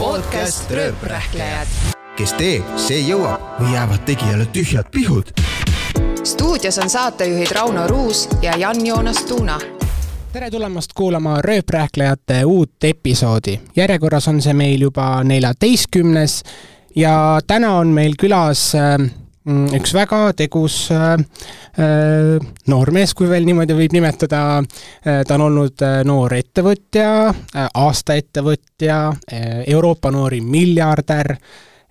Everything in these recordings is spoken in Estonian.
podcast Rööprähklejad. kes teeb, see jõuab või jäävad tegijale tühjad pihud. stuudios on saatejuhid Rauno Ruus ja Jan-Joonas Tuuna tere tulemast kuulama Rööprähklejate uut episoodi. järjekorras on see meil juba neljateistkümnes ja täna on meil külas äh, üks väga tegus äh, äh, noormees, kui veel niimoodi võib nimetada äh,. ta on olnud noor ettevõtja aastaettevõtja Euroopa noorim miljardär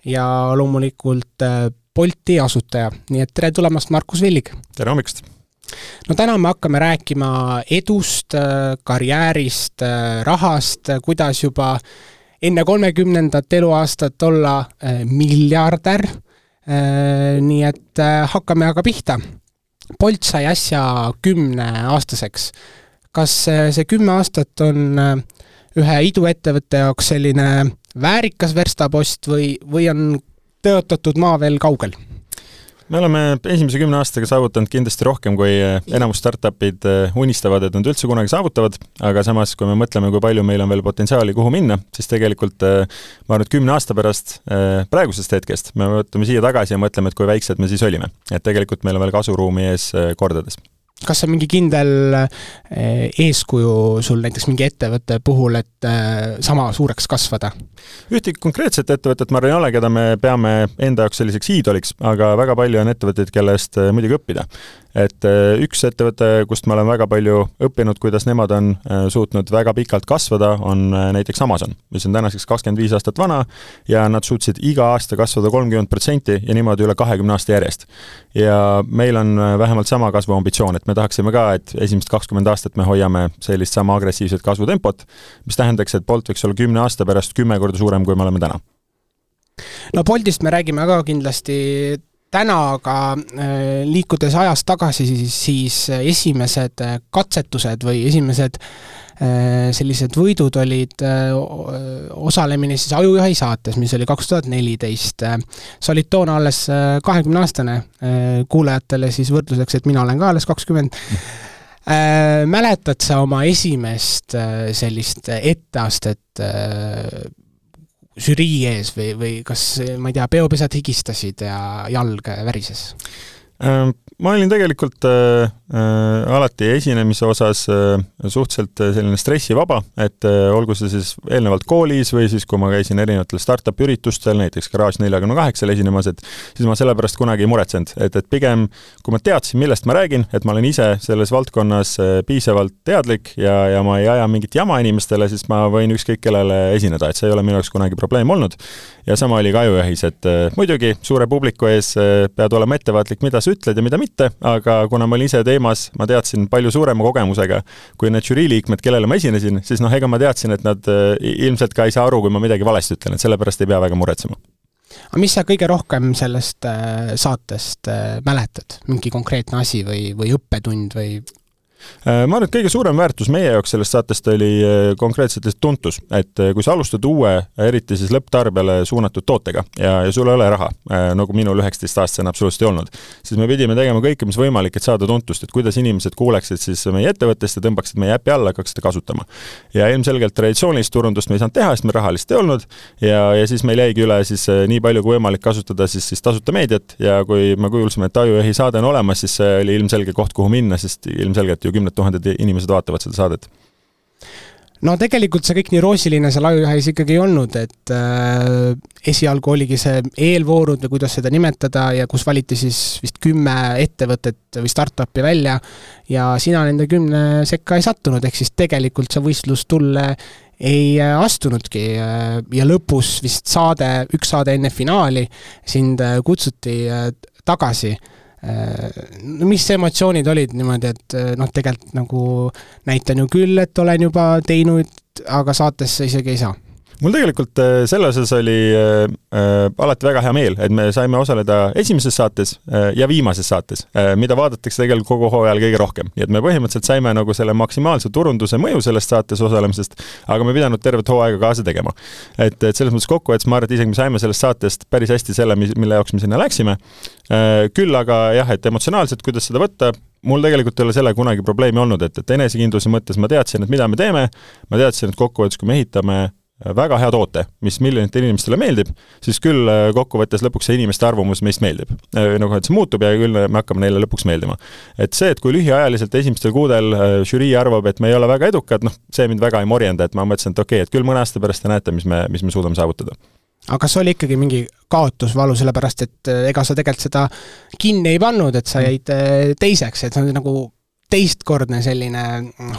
ja loomulikult Bolti asutaja, nii et tere tulemast, Markus Villig! tere hommikust! no täna me hakkame rääkima edust, karjäärist, rahast, kuidas juba enne kolmekümnendat eluaastat olla miljardär nii et äh, hakkame aga pihta. Bolt sai äsja kümneaastaseks. kas äh, see kümme aastat on ühe iduettevõtte jaoks selline väärikas verstapost või, või on tõotatud maa veel kaugel? Me oleme esimese kümne aastaga saavutanud kindlasti rohkem, kui eh, enamus startup'id eh, unistavad, et nad üldse kunagi saavutavad, aga samas, kui me mõtleme, kui palju meil on veel potentsiaali, kuhu minna, siis tegelikult eh, ma arvan, et kümne aasta pärast praegusest hetkest me võtame siia tagasi ja mõtleme, et kui väiksed me siis olime. et tegelikult meil on veel kasvuruumi ees kordades kas on mingi kindel eh, eeskuju sul näiteks mingi ettevõtte puhul, et eh, sama suureks kasvada? ühtegi konkreetset ettevõtet, ma arvan, ei ole, keda me peame enda jaoks selliseks iidoliks, aga väga palju on ettevõtteid, kellest eh, muidugi õppida et üks ettevõte, kust ma olen väga palju õppinud, kuidas nemad on suutnud väga pikalt kasvada, on näiteks Amazon, mis on tänaseks kakskümmend viis aastat vana ja nad suutsid iga aasta kasvada kolmkümmend protsenti ja niimoodi üle kahekümne aasta järjest. ja meil on vähemalt sama kasvuambitsioon, et me tahaksime ka, et esimesed kakskümmend aastat me hoiame sellist sama agressiivset kasvutempot, mis tähendaks, et Bolt võiks olla kümne aasta pärast kümme korda suurem, kui me oleme täna. No Boltist me räägime ka kindlasti täna aga äh, liikudes ajas tagasi, siis, siis esimesed äh, katsetused või esimesed äh, sellised võidud olid osalemine siis Ajujahi saates, mis oli kaks tuhat neliteist. sa olid toona alles kahekümneaastane, kuulajatele siis võrdluseks, et mina olen ka alles kakskümmend mäletad sa oma esimest sellist etteastet žürii ees või, või kas, ma ei tea, peopesad higistasid ja jalg värises? Ma olin tegelikult äh, äh, alati esinemise osas äh, suhteliselt äh, selline stressivaba, et äh, olgu see siis eelnevalt koolis või siis, kui ma käisin erinevatel startup üritustel, näiteks Garage neljakümne kaheksal esinemas, et siis ma selle pärast kunagi ei muretsenud, et, et pigem kui ma teadsin, millest ma räägin, et ma olen ise selles valdkonnas äh, piisavalt teadlik ja, ja ma ei aja mingit jama inimestele, siis ma võin ükskõik kellele esineda, et see ei ole minu jaoks kunagi probleem olnud. ja sama oli ka Ajujahis, et äh, muidugi suure publiku ees äh, pead olema ettevaatlik, mida sa ütled ja mida mitte, aga kuna ma olin ise teemas, ma teadsin palju suurema kogemusega kui need žürii liikmed, kellele ma esinesin, siis noh, ega ma teadsin, et nad ilmselt ka ei saa aru, kui ma midagi valesti ütlen, et sellepärast ei pea väga muretsema. Aga mis sa kõige rohkem sellest äh, saatest äh, mäletad, mingi konkreetne asi või, või õppetund või ma arvan, et kõige suurem väärtus meie jaoks sellest saatest oli äh, konkreetselt lihtsalt tuntus, et äh, kui sa alustad uue, eriti siis lõpptarbijale suunatud tootega ja, ja sul ei ole raha, nagu minul üheksateistaastasena absoluutselt ei olnud, siis me pidime tegema kõike, mis võimalik, et saada tuntust, et kuidas inimesed kuuleksid siis meie ettevõttest ja tõmbaksid meie äpi alla, hakkaksid kasutama. ja ilmselgelt traditsioonilist turundust me ei saanud teha, sest meil raha lihtsalt ei olnud ja, ja siis meil jäigi üle siis nii palju kui võimalik kasutada siis, siis tasuta meediat ja kui me kuulsime, et Ajujahi saade on olemas, siis see oli ilmselge koht, kuhu minna, sest ilmselgelt ju kümned tuhanded inimesed vaatavad seda saadet. No tegelikult see kõik nii roosiline seal ajujahis ikkagi ei olnud, et äh, esialgu oligi see eelvoorud või kuidas seda nimetada ja kus valiti siis vist kümme ettevõtet või startup'i välja ja sina nende kümne sekka ei sattunud, ehk siis tegelikult sa võistlustulle ei äh, astunudki äh, ja lõpus vist saade, üks saade enne finaali sind äh, kutsuti tagasi no mis emotsioonid olid niimoodi, et noh, tegelikult nagu näitan ju küll, et olen juba teinud, aga saatesse isegi ei saa mul tegelikult äh, selle osas oli äh, äh, alati väga hea meel, et me saime osaleda esimeses saates äh, ja viimases saates äh,, mida vaadatakse tegelikult kogu hooajal kõige rohkem. nii et me põhimõtteliselt saime nagu selle maksimaalse turunduse mõju sellest saates osalemisest, aga me ei pidanud tervet hooaega kaasa tegema. et, et selles mõttes kokkuvõttes ma arvan, et isegi me saime sellest saatest päris hästi selle, mille jaoks me sinna läksime äh,. küll aga jah, et emotsionaalselt, kuidas seda võtta, mul tegelikult ei ole sellega kunagi probleemi olnud, et, et enesekindluse mõttes ma teadsin, et mida me teeme, ma teadsin, et kokkuvõttes, kui me ehitame väga hea toote, mis miljonitele inimestele meeldib, siis küll kokkuvõttes lõpuks see inimeste arvamus meist meeldib. nagu et see muutub ja küll me hakkame neile lõpuks meeldima. et see, et kui lühiajaliselt esimestel kuudel žürii arvab, et me ei ole väga edukad, noh, see mind väga ei morjenda, et ma mõtlesin, et okei okay,, et küll mõne aasta pärast te näete, mis me, mis me suudame saavutada aga kas oli ikkagi mingi kaotusvalu, sellepärast et ega sa tegelikult seda kinni ei pannud, et sa jäid teiseks, et see on nagu teistkordne selline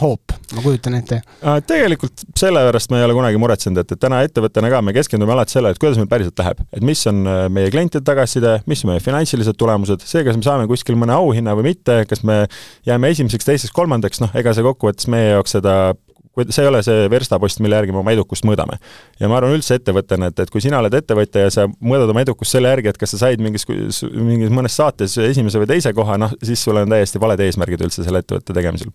hoop, ma kujutan ette. Äh, tegelikult sellepärast ma ei ole kunagi muretsenud, et, et täna ettevõttena ka me keskendume alati sellele, et kuidas meil päriselt läheb. et mis on äh, meie klientide tagasiside, mis on meie finantsilised tulemused, see, kas me saame kuskil mõne auhinna või mitte, kas me jääme esimeseks, teiseks, kolmandaks, noh, ega see kokkuvõttes meie jaoks seda see ei ole see verstapost, mille järgi me oma edukust mõõdame. ja ma arvan üldse ettevõttena, et, et kui sina oled ettevõtja ja sa mõõdad oma edukust selle järgi, et kas sa said mingis, mingis mõnes saates esimese või teise koha, noh, siis sul on täiesti valed eesmärgid üldse selle ettevõtte tegemisel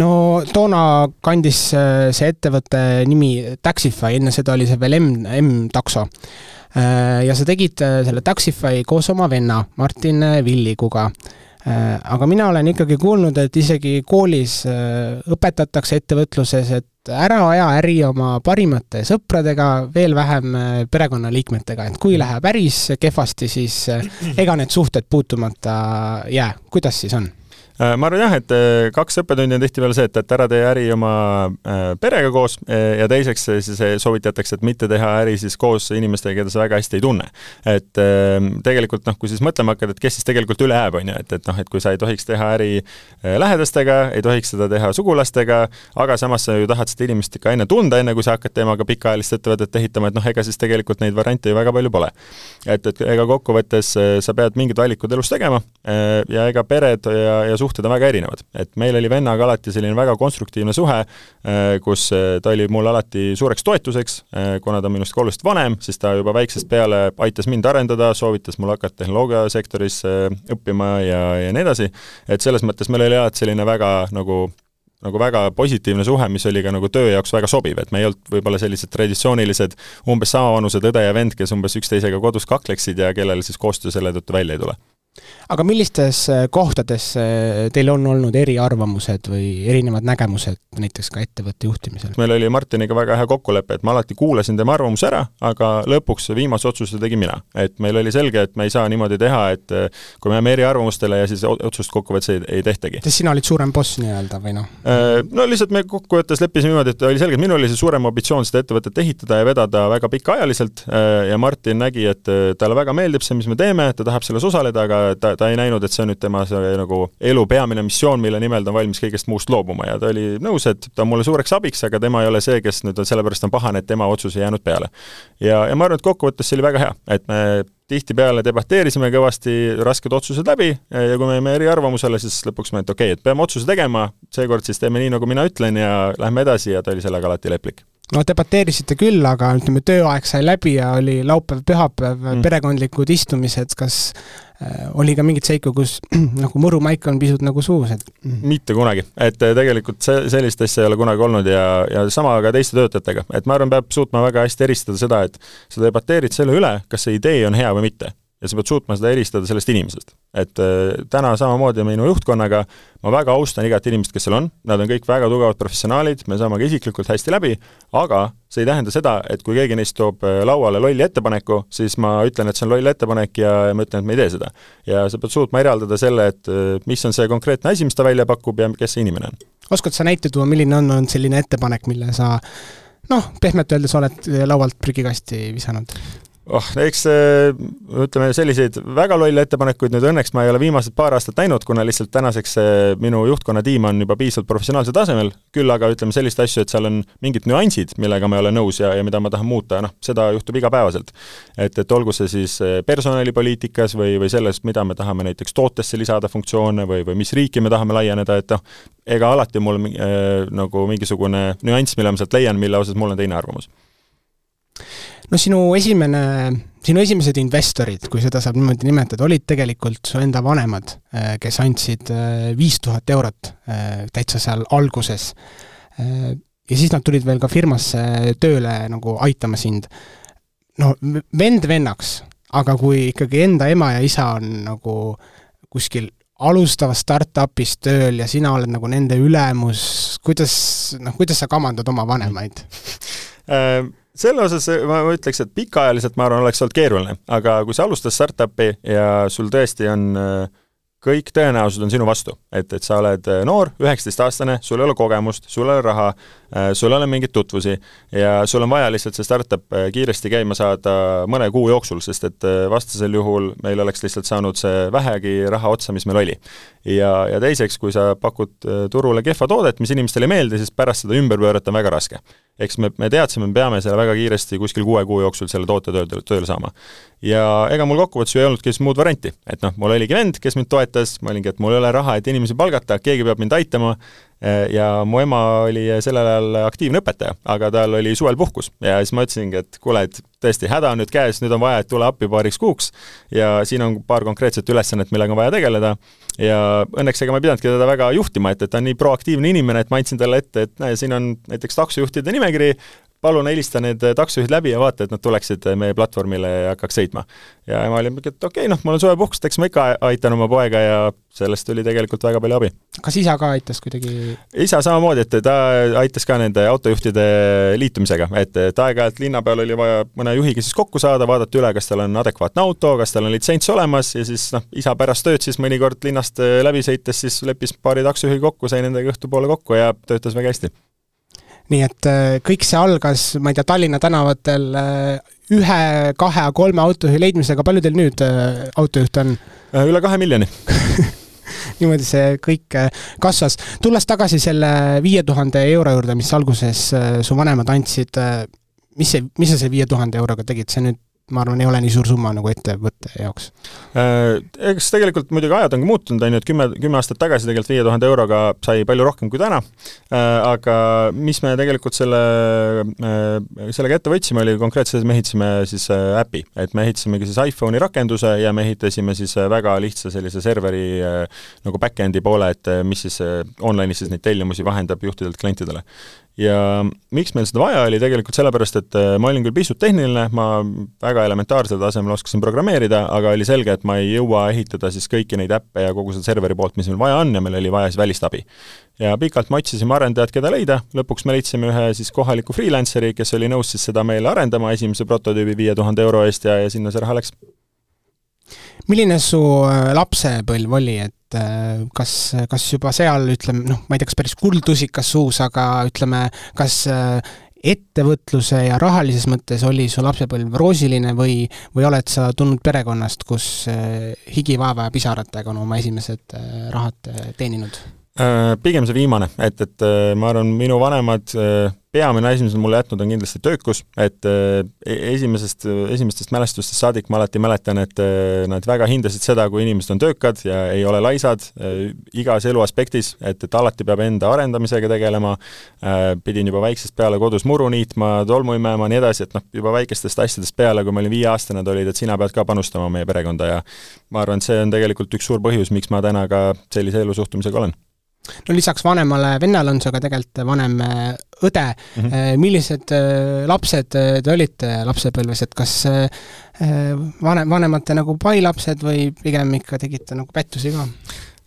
no toona kandis äh, see ettevõtte nimi Taxify, enne seda oli see veel M, M-takso. Äh, ja sa tegid äh, selle Taxify koos oma venna Martin Villiguga aga mina olen ikkagi kuulnud, et isegi koolis äh, õpetatakse ettevõtluses, et ära aja äri oma parimate sõpradega, veel vähem äh, perekonnaliikmetega, et kui läheb äris kehvasti, siis ega need suhted puutumata jää. kuidas siis on? Äh, ma arvan jah, et äh, kaks õppetundi on tihtipeale see, et, et ära tee äri oma äh, perega koos ja teiseks siis soovitatakse, et mitte teha äri siis koos inimestega, keda sa väga hästi ei tunne. et ähm, tegelikult noh, kui siis mõtlema hakkad, et kes siis tegelikult üle jääb, on ju, et, et noh, et kui sa ei tohiks teha äri lähedastega, ei tohiks seda teha sugulastega, aga samas sa ju tahad seda inimest ikka enne tunda, enne kui sa hakkad temaga pikaajalist ettevõtet ehitama, et noh, ega siis tegelikult neid variante ju väga palju pole. et, et ega kokkuvõttes sa pead mingid valikud elus tegema ja ega pered ja, ja suhted on väga erinevad. et meil oli vennaga alati selline väga konstruktiivne suhe, äh, kus äh, ta oli mulle alati suureks toetuseks, äh, kuna ta on minust oluliselt vanem, siis ta juba väiksest peale aitas mind arendada, soovitas mul hakata tehnoloogiasektoris õppima ja, ja nii edasi, et selles mõttes meil oli alati selline väga nagu nagu väga positiivne suhe, mis oli ka nagu töö jaoks väga sobiv, et me ei olnud võib-olla sellised traditsioonilised umbes samavanused õde ja vend, kes umbes üksteisega kodus kakleksid ja kellel siis koostöö selle tõttu välja ei tule aga millistes äh, kohtades äh, teil on olnud eriarvamused või erinevad nägemused näiteks ka ettevõtte juhtimisel? meil oli Martiniga väga hea kokkulepe, et ma alati kuulasin tema arvamuse ära, aga lõpuks viimase otsuse tegin mina. et meil oli selge, et me ei saa niimoodi teha, et äh, kui me jääme eriarvamustele ja siis otsust kokkuvõttes ei, ei tehtagi. sest sina olid suurem boss nii-öelda või noh? No lihtsalt me kokkuvõttes leppisime niimoodi, et oli selge, et minul oli see suurem ambitsioon seda ettevõtet ehitada ja vedada väga pikaajaliselt ja Martin nägi, et talle väga meeldib see, mis me teeme, ta tahab selles osaleda, aga ta, ta ei näinud, et see on nüüd tema see nagu elu peamine missioon, mille nimel ta on valmis kõigest muust loobuma ja ta oli nõus, et ta on mulle suureks abiks, aga tema ei ole see, kes nüüd on sellepärast on pahane, et tema otsus ei jäänud peale. ja, ja ma arvan, et kokkuvõttes see oli väga hea, et me tihtipeale debateerisime kõvasti rasked otsused läbi ja kui me jäime eriarvamusele, siis lõpuks me, et okei okay,, et peame otsuse tegema, seekord siis teeme nii, nagu mina ütlen ja lähme edasi ja ta oli sellega alati leplik no debateerisite küll, aga ütleme, tööaeg sai läbi ja oli laupäev-pühapäev mm. perekondlikud istumised, kas äh, oli ka mingeid seiku, kus nagu mõrumaik on pisut nagu suus, et? Mm. mitte kunagi, et äh, tegelikult see, sellist asja ei ole kunagi olnud ja, ja sama ka teiste töötajatega, et ma arvan, peab suutma väga hästi eristada seda, et sa debateerid selle üle, kas see idee on hea või mitte ja sa pead suutma seda eristada sellest inimesest. et äh, täna samamoodi minu juhtkonnaga ma väga austan igat inimest, kes seal on, nad on kõik väga tugevad professionaalid, me saame ka isiklikult hästi läbi, aga see ei tähenda seda, et kui keegi neist toob äh, lauale lolli ettepaneku, siis ma ütlen, et see on loll ettepanek ja, ja ma ütlen, et me ei tee seda. ja sa pead suutma eraldada selle, et äh, mis on see konkreetne asi, mis ta välja pakub ja kes see inimene on. oskad sa näite tuua, milline on olnud selline ettepanek, mille sa noh, pehmelt öeldes oled laualt prügikasti visanud? Oh, eks ütleme, selliseid väga lolle ettepanekuid nüüd õnneks ma ei ole viimased paar aastat näinud, kuna lihtsalt tänaseks minu juhtkonna tiim on juba piisavalt professionaalsel tasemel, küll aga ütleme selliseid asju, et seal on mingid nüansid, millega ma ei ole nõus ja, ja mida ma tahan muuta, noh, seda juhtub igapäevaselt. et, et olgu see siis personalipoliitikas või, või selles, mida me tahame näiteks tootesse lisada funktsioone või, või mis riiki me tahame laieneda, et noh, ega alati mul äh, nagu mingisugune nüanss, mille ma sealt leian, mille osas mul on teine arvamus no sinu esimene, sinu esimesed investorid, kui seda saab niimoodi nimetada, olid tegelikult su enda vanemad, äh, kes andsid äh, viis tuhat eurot äh, täitsa seal alguses. ja siis nad tulid veel ka firmasse tööle nagu aitama sind. no vend vennaks, aga kui ikkagi enda ema ja isa on nagu kuskil alustavas startup'is tööl ja sina oled nagu nende ülemus, kuidas, noh, kuidas sa kamandad oma vanemaid? selle osas ma ütleks, et pikaajaliselt ma arvan, oleks olnud keeruline, aga kui sa alustad startup'i ja sul tõesti on äh, kõik tõenäosused on sinu vastu. et, et sa oled äh, noor, üheksateistaastane, sul ei ole kogemust, sul ei ole raha, sul ei ole mingeid tutvusi ja sul on vaja lihtsalt see startup äh, kiiresti käima saada mõne kuu jooksul, sest et vastasel juhul meil oleks lihtsalt saanud see vähegi raha otsa, mis meil oli. ja, ja teiseks, kui sa pakud turule kehva toodet, mis inimestele ei meeldi, siis pärast seda ümber pöörata on väga raske eks me, me teadsime, me peame selle väga kiiresti kuskil kuue kuu jooksul selle toote tööle, tööle saama. ja ega mul kokkuvõttes ju ei olnudki muud varianti, et noh, mul oligi vend, kes mind toetas, ma olingi, et mul ei ole raha, et inimesi palgata, keegi peab mind aitama, ja mu ema oli sellel ajal aktiivne õpetaja, aga tal oli suvel puhkus. Ja siis ma ütlesingi, et kuule, et tõesti, häda on nüüd käes, nüüd on vaja, et tule appi paariks kuuks. Ja siin on paar konkreetset ülesannet, millega on vaja tegeleda. Ja õnneks ega ma ei pidanudki teda väga juhtima, et, et ta on nii proaktiivne inimene, et ma andsin talle ette, et näe, siin on näiteks taksojuhtide nimekiri, palun helista need taksojuhid läbi ja vaata, et nad tuleksid meie platvormile ja hakkaks sõitma. ja ema oli mingi, et okei okay,, noh, mul on suvepuhkust, eks ma ikka aitan oma poega ja sellest tuli tegelikult väga palju abi. kas isa ka aitas kuidagi? isa samamoodi, et ta aitas ka nende autojuhtide liitumisega, et, et aeg-ajalt linna peal oli vaja mõne juhiga siis kokku saada, vaadata üle, kas tal on adekvaatne auto, kas tal on litsents olemas ja siis noh, isa pärast tööd siis mõnikord linnast läbi sõites siis leppis paari taksojuhi kokku, sai nendega õhtupoole kokku ja töötas väga hästi nii et äh, kõik see algas, ma ei tea, Tallinna tänavatel äh, ühe, kahe, kolme autojuhi leidmisega, palju teil nüüd äh, autojuhte on? üle kahe miljoni niimoodi see kõik kasvas. tulles tagasi selle viie tuhande euro juurde, mis alguses su vanemad andsid, mis see, mis sa selle viie tuhande euroga tegid, see nüüd ma arvan, ei ole nii suur summa nagu ettevõtte jaoks. Äh, eks tegelikult muidugi ajad ongi muutunud, on ju, et kümme, kümme aastat tagasi tegelikult viie tuhande euroga sai palju rohkem kui täna, äh, aga mis me tegelikult selle, äh, sellega ette võtsime, oli konkreetselt, me ehitasime siis äpi, et me ehitasimegi siis iPhone'i rakenduse ja me ehitasime siis väga lihtsa sellise serveri nagu back-end'i poole, et mis siis online'is siis neid tellimusi vahendab juhtidelt klientidele ja miks meil seda vaja oli, tegelikult sellepärast, et äh, ma olin küll pisut tehniline, ma väga elementaarsel tasemel oskasin programmeerida, aga oli selge, et ma ei jõua ehitada siis kõiki neid äppe ja kogu seda serveri poolt, mis meil vaja on ja meil oli vaja siis välist abi. ja pikalt me otsisime arendajat, keda leida, lõpuks me leidsime ühe siis kohaliku freelanceri, kes oli nõus siis seda meile arendama, esimese prototüübi viie tuhande euro eest ja, ja sinna see raha läks. milline su äh, lapsepõlv oli, et et äh, kas, kas juba seal ütleme, noh, ma ei tea, kas päris kuldlusikas suus, aga ütleme, kas äh, ettevõtluse ja rahalises mõttes oli su lapsepõlv roosiline või, või oled sa tulnud perekonnast, kus äh, higi, vaeva ja pisaratega on oma esimesed rahad teeninud? Pigem see viimane, et, et ma arvan, minu vanemad peamine asi, mis on mulle jätnud, on kindlasti töökus, et äh, e-, esimesest, esimestest mälestustest saadik ma alati mäletan, et äh, nad väga hindasid seda, kui inimesed on töökad ja ei ole laisad äh, igas elu aspektis, et, et alati peab enda arendamisega tegelema, pidin juba väiksest peale kodus muru niitma, tolmu imema, nii edasi, et noh, juba väikestest asjadest peale, kui ma olin viieaastane, nad olid, et sina pead ka panustama meie perekonda ja ma arvan, et see on tegelikult üks suur põhjus, miks ma täna ka sellise elusuhtumisega olen no lisaks vanemale vennale on sul ka tegelikult vanem äh, õde mm. -hmm. millised äh, lapsed te olite lapsepõlves, et kas vanem, vanemate nagu pai lapsed või pigem ikka tegite nagu pättusi ka?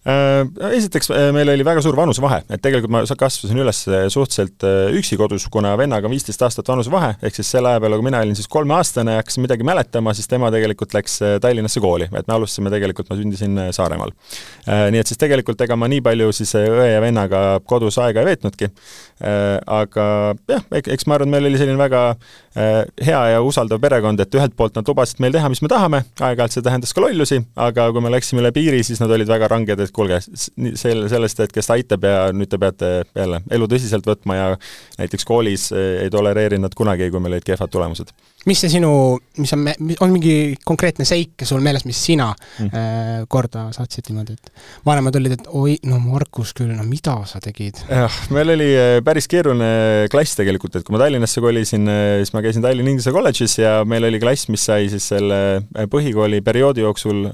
Äh, esiteks äh, meil oli väga suur vanusevahe, et tegelikult ma kasvasin üles äh, suhteliselt üksi kodus, kuna vennaga on viisteist aastat vanusevahe, ehk siis selle aja peale, kui mina olin siis kolmeaastane ja hakkasin midagi mäletama, siis tema tegelikult läks Tallinnasse kooli, et me alustasime tegelikult, ma sündisin Saaremaal. Nii et siis tegelikult ega ma nii palju siis õe ja vennaga kodus aega ei veetnudki, aga jah, eks ma arvan, meil oli selline väga hea ja usaldav perekond, et ühelt poolt nad lubasid meil teha, mis me tahame, aeg-ajalt see tähendas ka lollusi, aga kui me läksime üle piiri, siis nad olid väga ranged, et kuulge, selle, sellest hetkest aitab ja nüüd te peate jälle elu tõsiselt võtma ja näiteks koolis ei tolereerinud nad kunagi, kui meil olid kehvad tulemused. Mis see sinu, mis on, on mingi konkreetne seik sul meeles, mis sina mm. äh, korda saatsid niimoodi, et vanemad olid, et oi, no Markus küll, no mida sa tegid? jah, meil oli äh, päris keeruline klass tegelikult, et kui ma Tallinnasse kolisin, äh, siis ma käisin Tallinna Inglise kolledžis ja meil oli klass, mis sai siis selle äh, põhikooli perioodi jooksul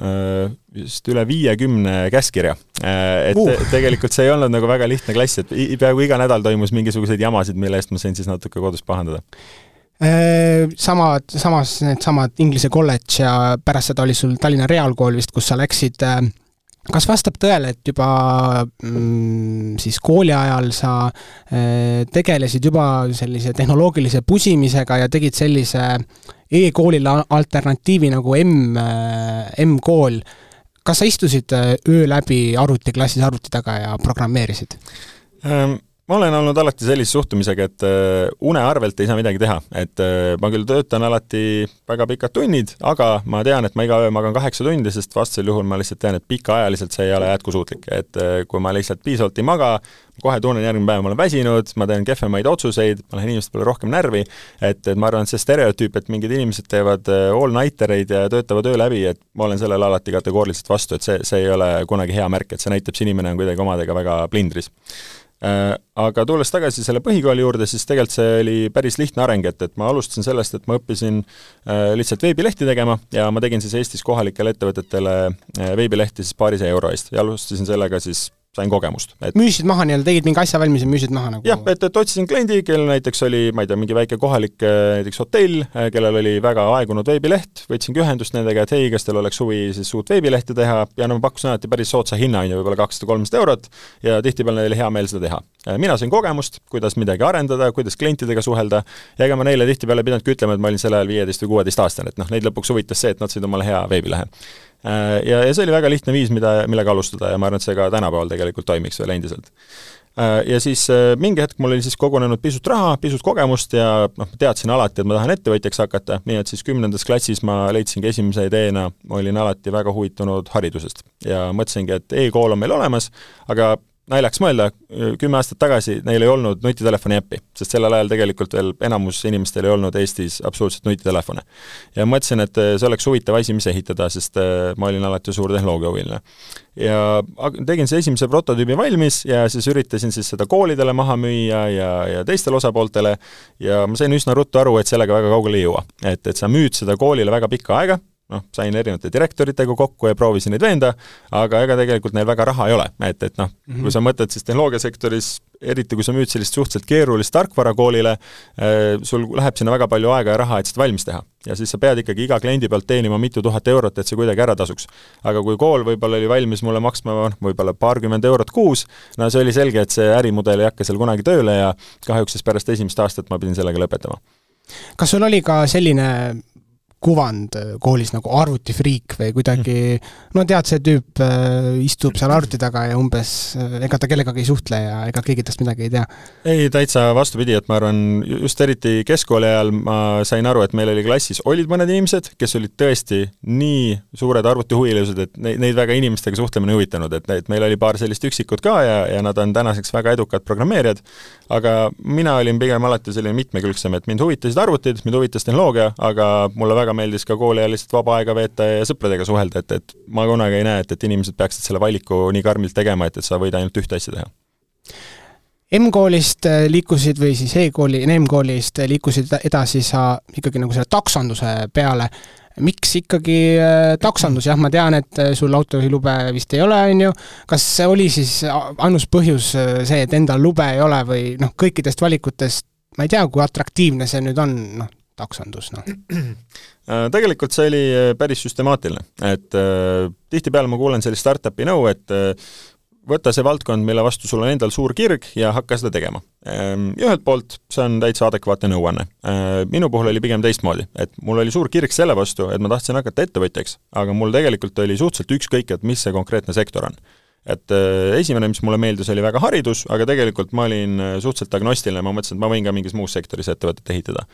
vist üle viiekümne käskkirja. Et uh. tegelikult see ei olnud nagu väga lihtne klass, et peaaegu iga nädal toimus mingisuguseid jamasid, mille eest ma sain siis natuke kodus pahandada samad, samas needsamad Inglise kolledž ja pärast seda oli sul Tallinna Reaalkool vist, kus sa läksid kas vastab tõele, et juba mm, siis kooli ajal sa äh, tegelesid juba sellise tehnoloogilise pusimisega ja tegid sellise e-koolile alternatiivi nagu M, M-kool. kas sa istusid öö läbi arvutiklassis arvuti taga ja programmeerisid ähm.? Ma olen olnud alati sellise suhtumisega, et äh, une arvelt ei saa midagi teha, et äh, ma küll töötan alati väga pikad tunnid, aga ma tean, et ma iga öö magan kaheksa tundi, sest vastasel juhul ma lihtsalt tean, et pikaajaliselt see ei ole jätkusuutlik, et äh, kui ma lihtsalt piisavalt ei maga, kohe tunnen järgmine päev, ma olen väsinud, ma teen kehvemaid otsuseid, ma lähen inimeste peale rohkem närvi, et, et ma arvan, et see stereotüüp, et mingid inimesed teevad all-nightereid ja töötavad öö läbi, et ma olen sellele alati kategooriliselt vastu, et see, see ei ole kunagi hea märk, et see näitab, see inimene on kuidagi omadega väga plindris aga tulles tagasi selle põhikooli juurde, siis tegelikult see oli päris lihtne areng, et, et ma alustasin sellest, et ma õppisin äh, lihtsalt veebilehti tegema ja ma tegin siis Eestis kohalikele ettevõtetele äh, veebilehti siis paarisaja euro eest ja alustasin sellega siis sain kogemust et.... müüsid maha nii-öelda, tegid mingi asja valmis ja müüsid maha nagu? jah, et, et otsisin kliendi, kellel näiteks oli, ma ei tea, mingi väike kohalik äh, näiteks hotell, äh, kellel oli väga aegunud veebileht, võtsingi ühendust nendega, et hei, kas teil oleks huvi siis uut veebilehte teha? Ja no ma pakkusin alati päris soodsa hinna, on ju, võib-olla kakssada-kolmsada eurot. Ja tihtipeale neil oli hea meel seda teha. Äh, mina sain kogemust, kuidas midagi arendada, kuidas klientidega suhelda. Ja ega ma neile tihtipeale ei pidanudki ütlema, et ma olin sel ajal viieteist või kuueteistaastane, et noh, neid lõpuks huvitas see, et nad said omale hea veebilehe ja, ja see oli väga lihtne viis, mida, millega alustada ja ma arvan, et see ka tänapäeval tegelikult toimiks veel endiselt. Äh, ja siis äh, mingi hetk mul oli siis kogunenud pisut raha, pisut kogemust ja noh, teadsin alati, et ma tahan ettevõtjaks hakata, nii et siis kümnendas klassis ma leidsingi esimese ideena, olin alati väga huvitunud haridusest ja mõtlesingi, et e-kool on meil olemas, aga naljaks mõelda, kümme aastat tagasi neil ei olnud nutitelefoni äppi, sest sellel ajal tegelikult veel enamus inimestel ei olnud Eestis absoluutselt nutitelefone. ja mõtlesin, et see oleks huvitav asi, mis ehitada, sest äh, ma olin alati suur tehnoloogiahuviline. ja tegin see esimese prototüübi valmis ja siis üritasin siis seda koolidele maha müüa ja, ja teistele osapooltele ja ma sain üsna ruttu aru, et sellega väga kaugele ei jõua. et, et sa müüd seda koolile väga pikka aega, noh, sain erinevate direktoritega kokku ja proovisin neid veenda, aga ega tegelikult neil väga raha ei ole, et, et noh mm, -hmm. kui sa mõtled siis tehnoloogiasektoris, eriti kui sa müüd sellist suhteliselt keerulist tarkvara koolile, eh, sul läheb sinna väga palju aega ja raha, et seda valmis teha. ja siis sa pead ikkagi iga kliendi pealt teenima mitu tuhat eurot, et see kuidagi ära tasuks. aga kui kool võib-olla oli valmis mulle maksma noh, võib-olla paarkümmend eurot kuus, no see oli selge, et see ärimudel ei hakka seal kunagi tööle ja kahjuks siis pärast esimest aastat ma pidin sellega lõpetama kas sul oli ka selline kuvand äh, koolis nagu arvutifriik või kuidagi no tead, see tüüp äh, istub seal arvuti taga ja umbes äh, ega ta kellegagi ei suhtle ja ega keegi tast midagi ei tea? ei, täitsa vastupidi, et ma arvan, just eriti keskkooli ajal ma sain aru, et meil oli klassis, olid mõned inimesed, kes olid tõesti nii suured arvutihuvilised, et neid, neid väga inimestega suhtlemine ei huvitanud, et, et meil oli paar sellist üksikut ka ja, ja nad on tänaseks väga edukad programmeerijad, aga mina olin pigem alati selline mitmekülgsem, et mind huvitasid arvutid, mind huvitas tehnoloogia, aga mulle väga väga meeldis ka kooli ajal lihtsalt vaba aega veeta ja sõpradega suhelda, et, et ma kunagi ei näe, et, et inimesed peaksid selle valiku nii karmilt tegema, et, et sa võid ainult ühte asja teha. M-koolist äh, liikusid või siis E-kooli, M-koolist liikusid edasi sa ikkagi nagu selle taksonduse peale. Miks ikkagi äh, taksondus, jah, ma tean, et äh, sul autojuhilube vist ei ole, on ju, kas see oli siis ainus põhjus see, et endal lube ei ole või noh, kõikidest valikutest ma ei tea, kui atraktiivne see nüüd on, noh, taksondus, noh? Äh, tegelikult see oli äh, päris süstemaatiline, et äh, tihtipeale ma kuulen sellist startup'i nõu, et võta see valdkond, mille vastu sul on endal suur kirg ja hakka seda tegema. Ähm, ja ühelt poolt see on täitsa adekvaatne nõuanne. Minu puhul oli pigem teistmoodi, et mul oli suur kirg selle vastu, et ma tahtsin hakata ettevõtjaks, aga mul tegelikult oli suhteliselt ükskõik, et mis see konkreetne sektor on et äh, esimene, mis mulle meeldis, oli väga haridus, aga tegelikult ma olin äh, suhteliselt agnostiline, ma mõtlesin, et ma võin ka mingis muus sektoris ettevõtet ehitada.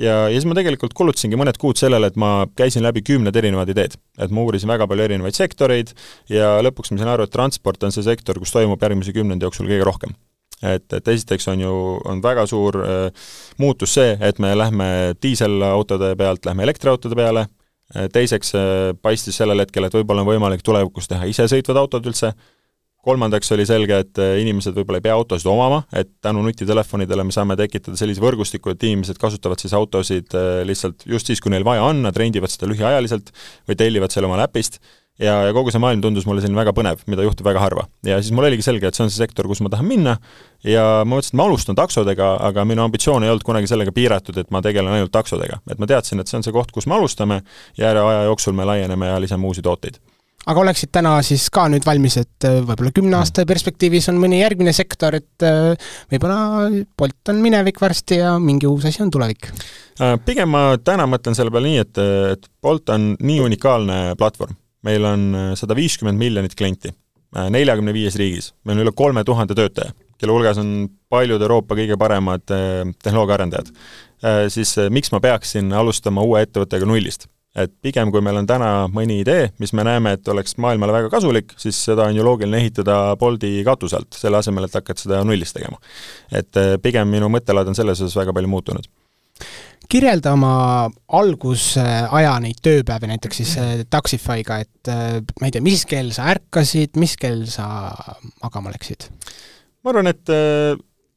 ja, ja siis ma tegelikult kulutasingi mõned kuud sellele, et ma käisin läbi kümned erinevad ideed. et ma uurisin väga palju erinevaid sektoreid ja lõpuks ma sain aru, et transport on see sektor, kus toimub järgmise kümnendi jooksul kõige rohkem et, et esiteks on ju, on väga suur äh, muutus see, et me lähme diiselautode pealt, lähme elektriautode peale, teiseks äh, paistis sellel hetkel, et võib-olla on võimalik tulevikus teha isesõitvad autod üldse, kolmandaks oli selge, et äh, inimesed võib-olla ei pea autosid omama, et tänu nutitelefonidele me saame tekitada sellise võrgustiku, et inimesed kasutavad siis autosid lihtsalt just siis, kui neil vaja on, nad rendivad seda lühiajaliselt või tellivad selle omale äpist ja, ja kogu see maailm tundus mulle selline väga põnev, mida juhtub väga harva. ja siis mul oligi selge, et see on see sektor, kus ma tahan minna ja ma mõtlesin, et ma alustan taksodega, aga minu ambitsioon ei olnud kunagi sellega piiratud, et ma tegelen ainult taksodega. et ma teadsin, et see on see koht, kus me alustame ja aja jooksul me laieneme ja lisame uusi tooteid aga oleksid täna siis ka nüüd valmis, et äh, võib-olla kümne aasta perspektiivis on mõni järgmine sektor, et äh, võib-olla Bolt on minevik varsti ja mingi uus asi on tulevik? pigem ma täna mõtlen selle peale nii, et, et Bolt on nii unikaalne platvorm. Meil on sada viiskümmend miljonit klienti neljakümne viies riigis, meil on üle kolme tuhande töötaja, kelle hulgas on paljud Euroopa kõige paremad tehnoloogiaarendajad, siis miks ma peaksin alustama uue ettevõttega nullist? et pigem, kui meil on täna mõni idee, mis me näeme, et oleks maailmale väga kasulik, siis seda on ju loogiline ehitada Bolti katuse alt, selle asemel, et hakata seda nullist tegema. et pigem minu mõttelaad on selles osas väga palju muutunud kirjelda oma algusaja neid tööpäevi näiteks siis eh, Taxify'ga, et eh, ma ei tea, mis kell sa ärkasid, mis kell sa magama läksid? ma arvan, et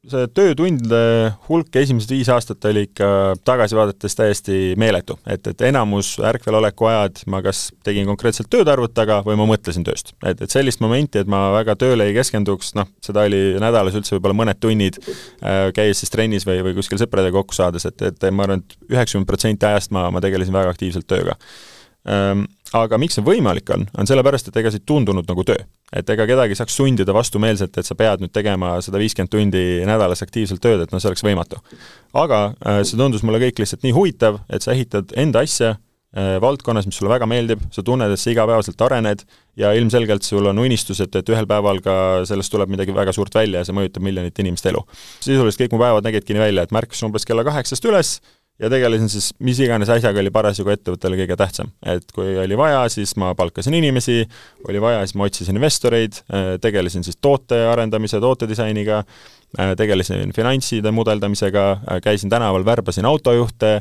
see töötundide hulk esimesed viis aastat oli ikka tagasi vaadates täiesti meeletu, et, et enamus ärkveloleku ajad ma kas tegin konkreetselt tööd arvuti taga või ma mõtlesin tööst. et, et sellist momenti, et ma väga tööle ei keskenduks, noh, seda oli nädalas üldse võib-olla mõned tunnid äh,, käies siis trennis või, või kuskil sõpradega kokku saades, et, et ma arvan, et üheksakümmend protsenti ajast ma, ma tegelesin väga aktiivselt tööga ähm, aga miks see võimalik on, on sellepärast, et ega see tundunud nagu töö. et ega kedagi ei saaks sundida vastumeelselt, et sa pead nüüd tegema sada viiskümmend tundi nädalas aktiivselt tööd, et noh, see oleks võimatu. aga äh, see tundus mulle kõik lihtsalt nii huvitav, et sa ehitad enda asja äh, valdkonnas, mis sulle väga meeldib, sa tunned, et sa igapäevaselt arened ja ilmselgelt sul on unistus, et, et ühel päeval ka sellest tuleb midagi väga suurt välja ja see mõjutab miljonite inimeste elu. sisuliselt kõik mu päevad nägidki nii välja, et ma ärkasin umbes kella kaheksast üles, ja tegelesin siis mis iganes asjaga oli parasjagu ettevõttele kõige tähtsam. et kui oli vaja, siis ma palkasin inimesi, oli vaja, siis ma otsisin investoreid, tegelesin siis toote arendamise, tootedisainiga, tegelesin finantside mudeldamisega, äh, käisin tänaval, värbasin autojuhte,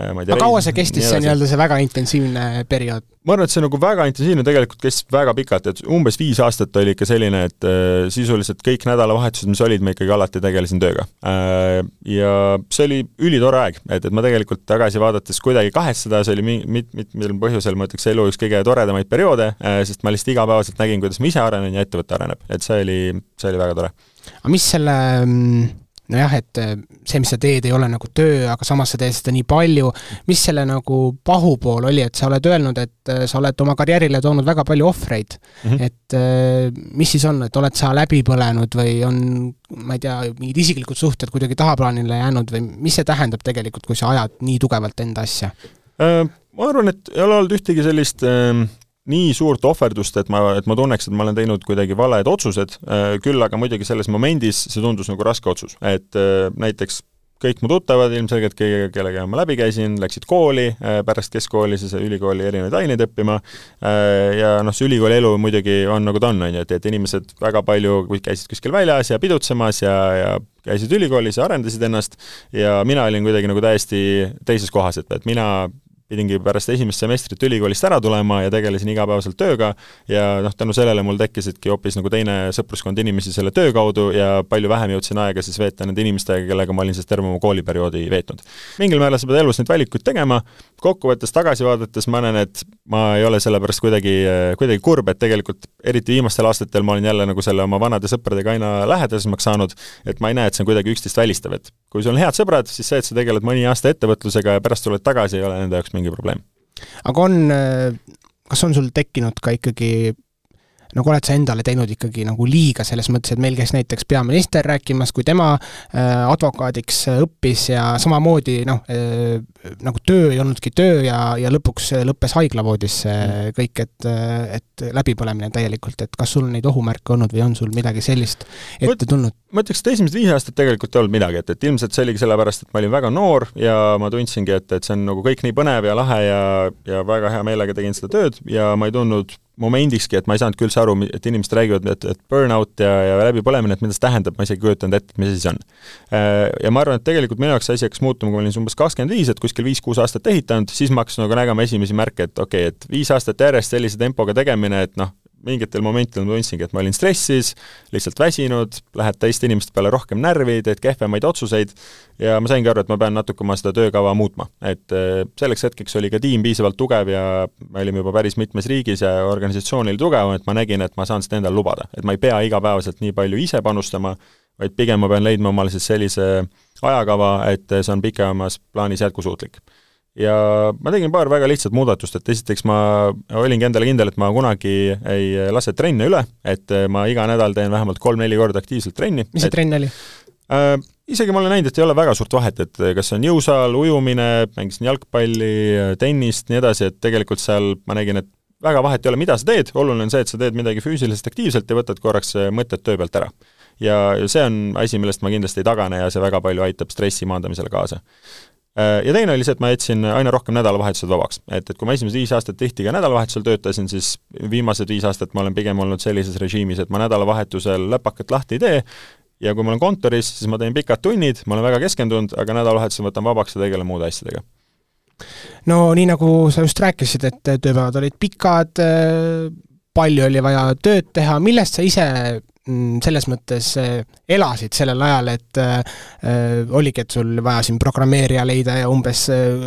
äh, ma ei tea aga kaua see kestis, see nii-öelda see väga intensiivne periood? ma arvan, et see nagu väga intensiivne tegelikult kestis väga pikalt, et umbes viis aastat oli ikka selline, et äh, sisuliselt kõik nädalavahetused, mis olid, ma ikkagi alati tegelesin tööga äh,. Ja see oli ülitore aeg, et, et ma tegelikult tagasi vaadates kuidagi kahetseda, see oli mi-, mit-, mitmel põhjusel, ma ütleks, elu üks kõige toredamaid perioode äh,, sest ma lihtsalt igapäevaselt nägin, kuidas ma ise arenen ja ettevõte areneb, et see oli, see oli väga tore aga mis selle mm, nojah, et äh, see, mis sa teed, ei ole nagu töö, aga samas sa teed seda nii palju, mis selle nagu pahupool oli, et sa oled öelnud, et äh, sa oled oma karjäärile toonud väga palju ohvreid mm, -hmm. et äh, mis siis on, et oled sa läbi põlenud või on, ma ei tea, mingid isiklikud suhted kuidagi tahaplaanile jäänud või mis see tähendab tegelikult, kui sa ajad nii tugevalt enda asja? Ma arvan, et ei ole olnud ühtegi sellist äh nii suurt ohverdust, et ma, et ma tunneks, et ma olen teinud kuidagi valed otsused, äh, küll aga muidugi selles momendis see tundus nagu raske otsus, et äh, näiteks kõik mu tuttavad ilmselgelt, kõigiga, kellega ma läbi käisin, läksid kooli, äh, pärast keskkooli siis ülikooli erinevaid aineid õppima ja noh, see ülikooli elu muidugi on nagu ta on, on ju, et, et inimesed väga palju käisid kuskil väljas ja pidutsemas ja, ja käisid ülikoolis ja arendasid ennast ja mina olin kuidagi nagu täiesti teises kohas, et, et mina pidingi pärast esimest semestrit ülikoolist ära tulema ja tegelesin igapäevaselt tööga ja noh, tänu sellele mul tekkisidki hoopis nagu teine sõpruskond inimesi selle töö kaudu ja palju vähem jõudsin aega siis veeta nende inimestega, kellega ma olin siis terve oma kooliperioodi veetnud. mingil määral sa pead elus neid valikuid tegema, kokkuvõttes tagasi vaadates ma näen, et ma ei ole selle pärast kuidagi, kuidagi kurb, et tegelikult eriti viimastel aastatel ma olen jälle nagu selle oma vanade sõpradega aina lähedasemaks saanud, et ma ei näe, et see on kuidagi üksteist välistav, et kui sul on head sõbrad, siis see, et sa tegeled mõni aasta ettevõtlusega ja pärast tuled tagasi, ei ole nende jaoks mingi probleem. aga on, kas on sul tekkinud ka ikkagi nagu oled sa endale teinud ikkagi nagu liiga selles mõttes, et meil käis näiteks peaminister rääkimas, kui tema äh, advokaadiks õppis ja samamoodi noh äh,, nagu töö ei olnudki töö ja, ja lõpuks lõppes haiglavoodisse mm. kõik, et, et läbipõlemine täielikult, et kas sul neid ohumärke olnud või on sul midagi sellist ette tulnud? ma ütleks, et esimesed viis aastat tegelikult ei olnud midagi, et, et ilmselt see oligi sellepärast, et ma olin väga noor ja ma tundsingi, et, et see on nagu kõik nii põnev ja lahe ja, ja väga hea meelega tegin seda tööd ja ma ei tundnud momendikski, et ma ei saanudki üldse aru, et inimesed räägivad, et, et burnout ja, ja läbipõlemine, et mida see tähendab, ma isegi ei kujutanud ette, et mis asi see on. Äh, ja ma arvan, et tegelikult minu jaoks see asi hakkas muutuma, kui ma olin umbes kakskümmend viis, et kuskil viis-kuus aastat ehitanud, siis ma hakkasin nagu nägema esimesi märke, et okei okay,, et viis aastat järjest sellise tempoga tegemine, et noh, mingitel momentidel ma tundsingi, et ma olin stressis, lihtsalt väsinud, lähed teiste inimeste peale rohkem närvi, teed kehvemaid otsuseid ja ma saingi aru, et ma pean natuke oma seda töökava muutma. et äh, selleks hetkeks oli ka tiim piisavalt tugev ja me olime juba päris mitmes riigis ja organisatsioon oli tugevam, et ma nägin, et ma saan seda endale lubada. et ma ei pea igapäevaselt nii palju ise panustama, vaid pigem ma pean leidma omale siis sellise ajakava, et see on pikemas plaanis jätkusuutlik ja ma tegin paar väga lihtsat muudatust, et esiteks ma olingi endale kindel, et ma kunagi ei lase trenne üle, et ma iga nädal teen vähemalt kolm-neli korda aktiivselt trenni. mis see et, trenn oli äh,? Isegi ma olen näinud, et ei ole väga suurt vahet, et kas on jõusaal, ujumine, mängisin jalgpalli, tennist, nii edasi, et tegelikult seal ma nägin, et väga vahet ei ole, mida sa teed, oluline on see, et sa teed midagi füüsiliselt aktiivselt ja võtad korraks mõtted töö pealt ära. ja see on asi, millest ma kindlasti ei tagane ja see väga palju aitab stressi maandamisele kaasa ja teine oli see, et ma jätsin aina rohkem nädalavahetused vabaks. et, et kui ma esimesed viis aastat tihti ka nädalavahetusel töötasin, siis viimased viis aastat ma olen pigem olnud sellises režiimis, et ma nädalavahetusel läpakat lahti ei tee ja kui ma olen kontoris, siis ma teen pikad tunnid, ma olen väga keskendunud, aga nädalavahetusel võtan vabaks ja tegelen muude asjadega no nii, nagu sa just rääkisid, et tööpäevad olid pikad, palju oli vaja tööd teha, millest sa ise selles mõttes äh, elasid sellel ajal, et äh, äh, oligi, et sul vaja siin programmeerija leida ja umbes äh,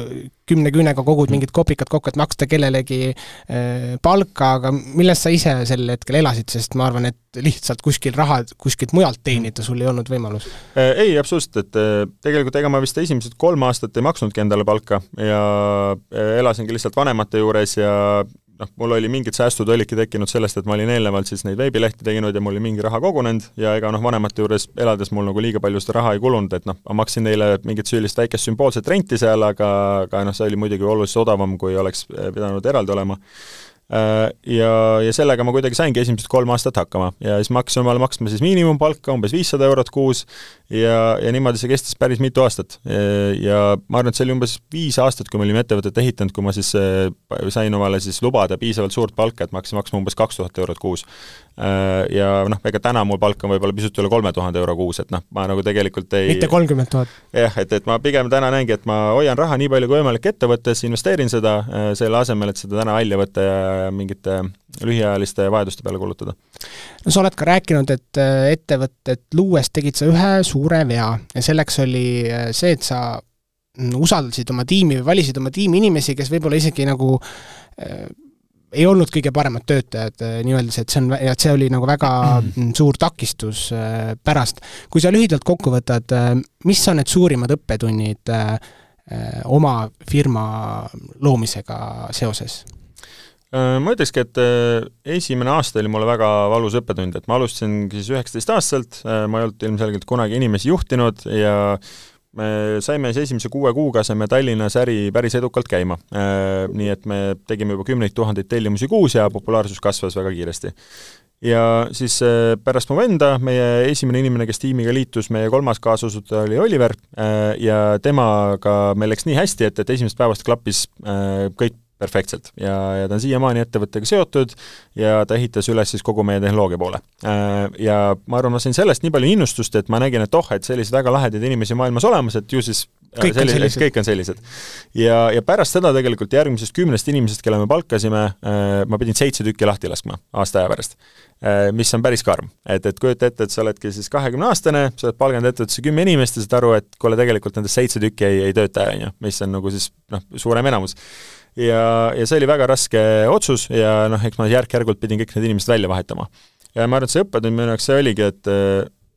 kümne küünega kogud mingit kopikat kokku, et maksta kellelegi äh, palka, aga millest sa ise sel hetkel elasid, sest ma arvan, et lihtsalt kuskil raha kuskilt mujalt teenida sul ei olnud võimalus? Äh, ei, absoluutselt, et tegelikult ega ma vist esimesed kolm aastat ei maksnudki endale palka ja elasingi lihtsalt vanemate juures ja noh, mul oli mingid säästud olidki tekkinud sellest, et ma olin eelnevalt siis neid veebilehti teinud ja mul oli mingi raha kogunenud ja ega noh, vanemate juures elades mul nagu liiga palju seda raha ei kulunud, et noh, ma maksin neile mingit sellist väikest sümboolset renti seal, aga, aga noh, see oli muidugi oluliselt odavam, kui oleks pidanud eraldi olema ja, ja sellega ma kuidagi saingi esimesed kolm aastat hakkama ja siis ma hakkasin omale maksma siis miinimumpalka, umbes viissada eurot kuus, ja, ja niimoodi see kestis päris mitu aastat. ja ma arvan, et see oli umbes viis aastat, kui me olime ettevõtet ehitanud, kui ma siis äh, sain omale siis lubada piisavalt suurt palka, et ma hakkasin maksma umbes kaks tuhat eurot kuus. Äh, ja noh, ega täna mul palk on võib-olla pisut üle kolme tuhande euro kuus, et noh, ma nagu tegelikult ei mitte kolmkümmend tuhat? jah, et, et ma pigem täna näengi, et ma hoian raha nii palju kui võimalik ettevõttes, investeerin seda, selle asemel, et seda täna välja võtta ja mingite lühiajaliste vajaduste peale kulutada. no sa oled ka rääkinud, et äh, ettevõtet luues tegid sa ühe suure vea ja selleks oli äh, see, et sa mm, usaldasid oma tiimi või valisid oma tiimi inimesi, kes võib-olla isegi nagu äh, ei olnud kõige paremad töötajad äh, nii-öeldes, et see on, et see oli nagu väga mm. suur takistus äh, pärast. kui sa lühidalt kokku võtad äh,, mis on need suurimad õppetunnid oma firma loomisega seoses? Ma ütlekski, et esimene aasta oli mulle väga valus õppetund, et ma alustasin siis üheksateistaastaselt, äh, ma ei olnud ilmselgelt kunagi inimesi juhtinud ja me saime siis esimese kuue kuuga saime Tallinnas äri päris edukalt käima. Nii et me tegime juba kümneid tuhandeid tellimusi kuus ja populaarsus kasvas väga kiiresti. ja siis pärast mu venda, meie esimene inimene, kes tiimiga liitus, meie kolmas kaasasutaja oli Oliver ja temaga meil läks nii hästi, et, et esimesest päevast klappis kõik perfektselt ja, ja ta on siiamaani ettevõttega seotud ja ta ehitas üles siis kogu meie tehnoloogia poole. Äh, ja ma arvan, ma sain sellest nii palju innustust, et ma nägin, et oh, et selliseid väga lahedaid inimesi maailmas olemas, et ju siis äh, kõik sellised, on sellised. kõik on sellised. ja, ja pärast seda tegelikult järgmisest kümnest inimesest, kelle me palkasime, äh, ma pidin seitse tükki lahti laskma aasta aja pärast. Mis on päris karm. et, et kujuta ette, et sa oledki siis kahekümneaastane, sa oled palganud ettevõttesse kümme inimest ja saad aru, et kuule, tegelikult nendest seitse tükki ei, ei tööta, on ju, mis on nagu siis noh, suurem enamus ja, ja see oli väga raske otsus ja noh, eks ma järk-järgult pidin kõik need inimesed välja vahetama. ja ma arvan, et see õppetund minu jaoks see oligi, et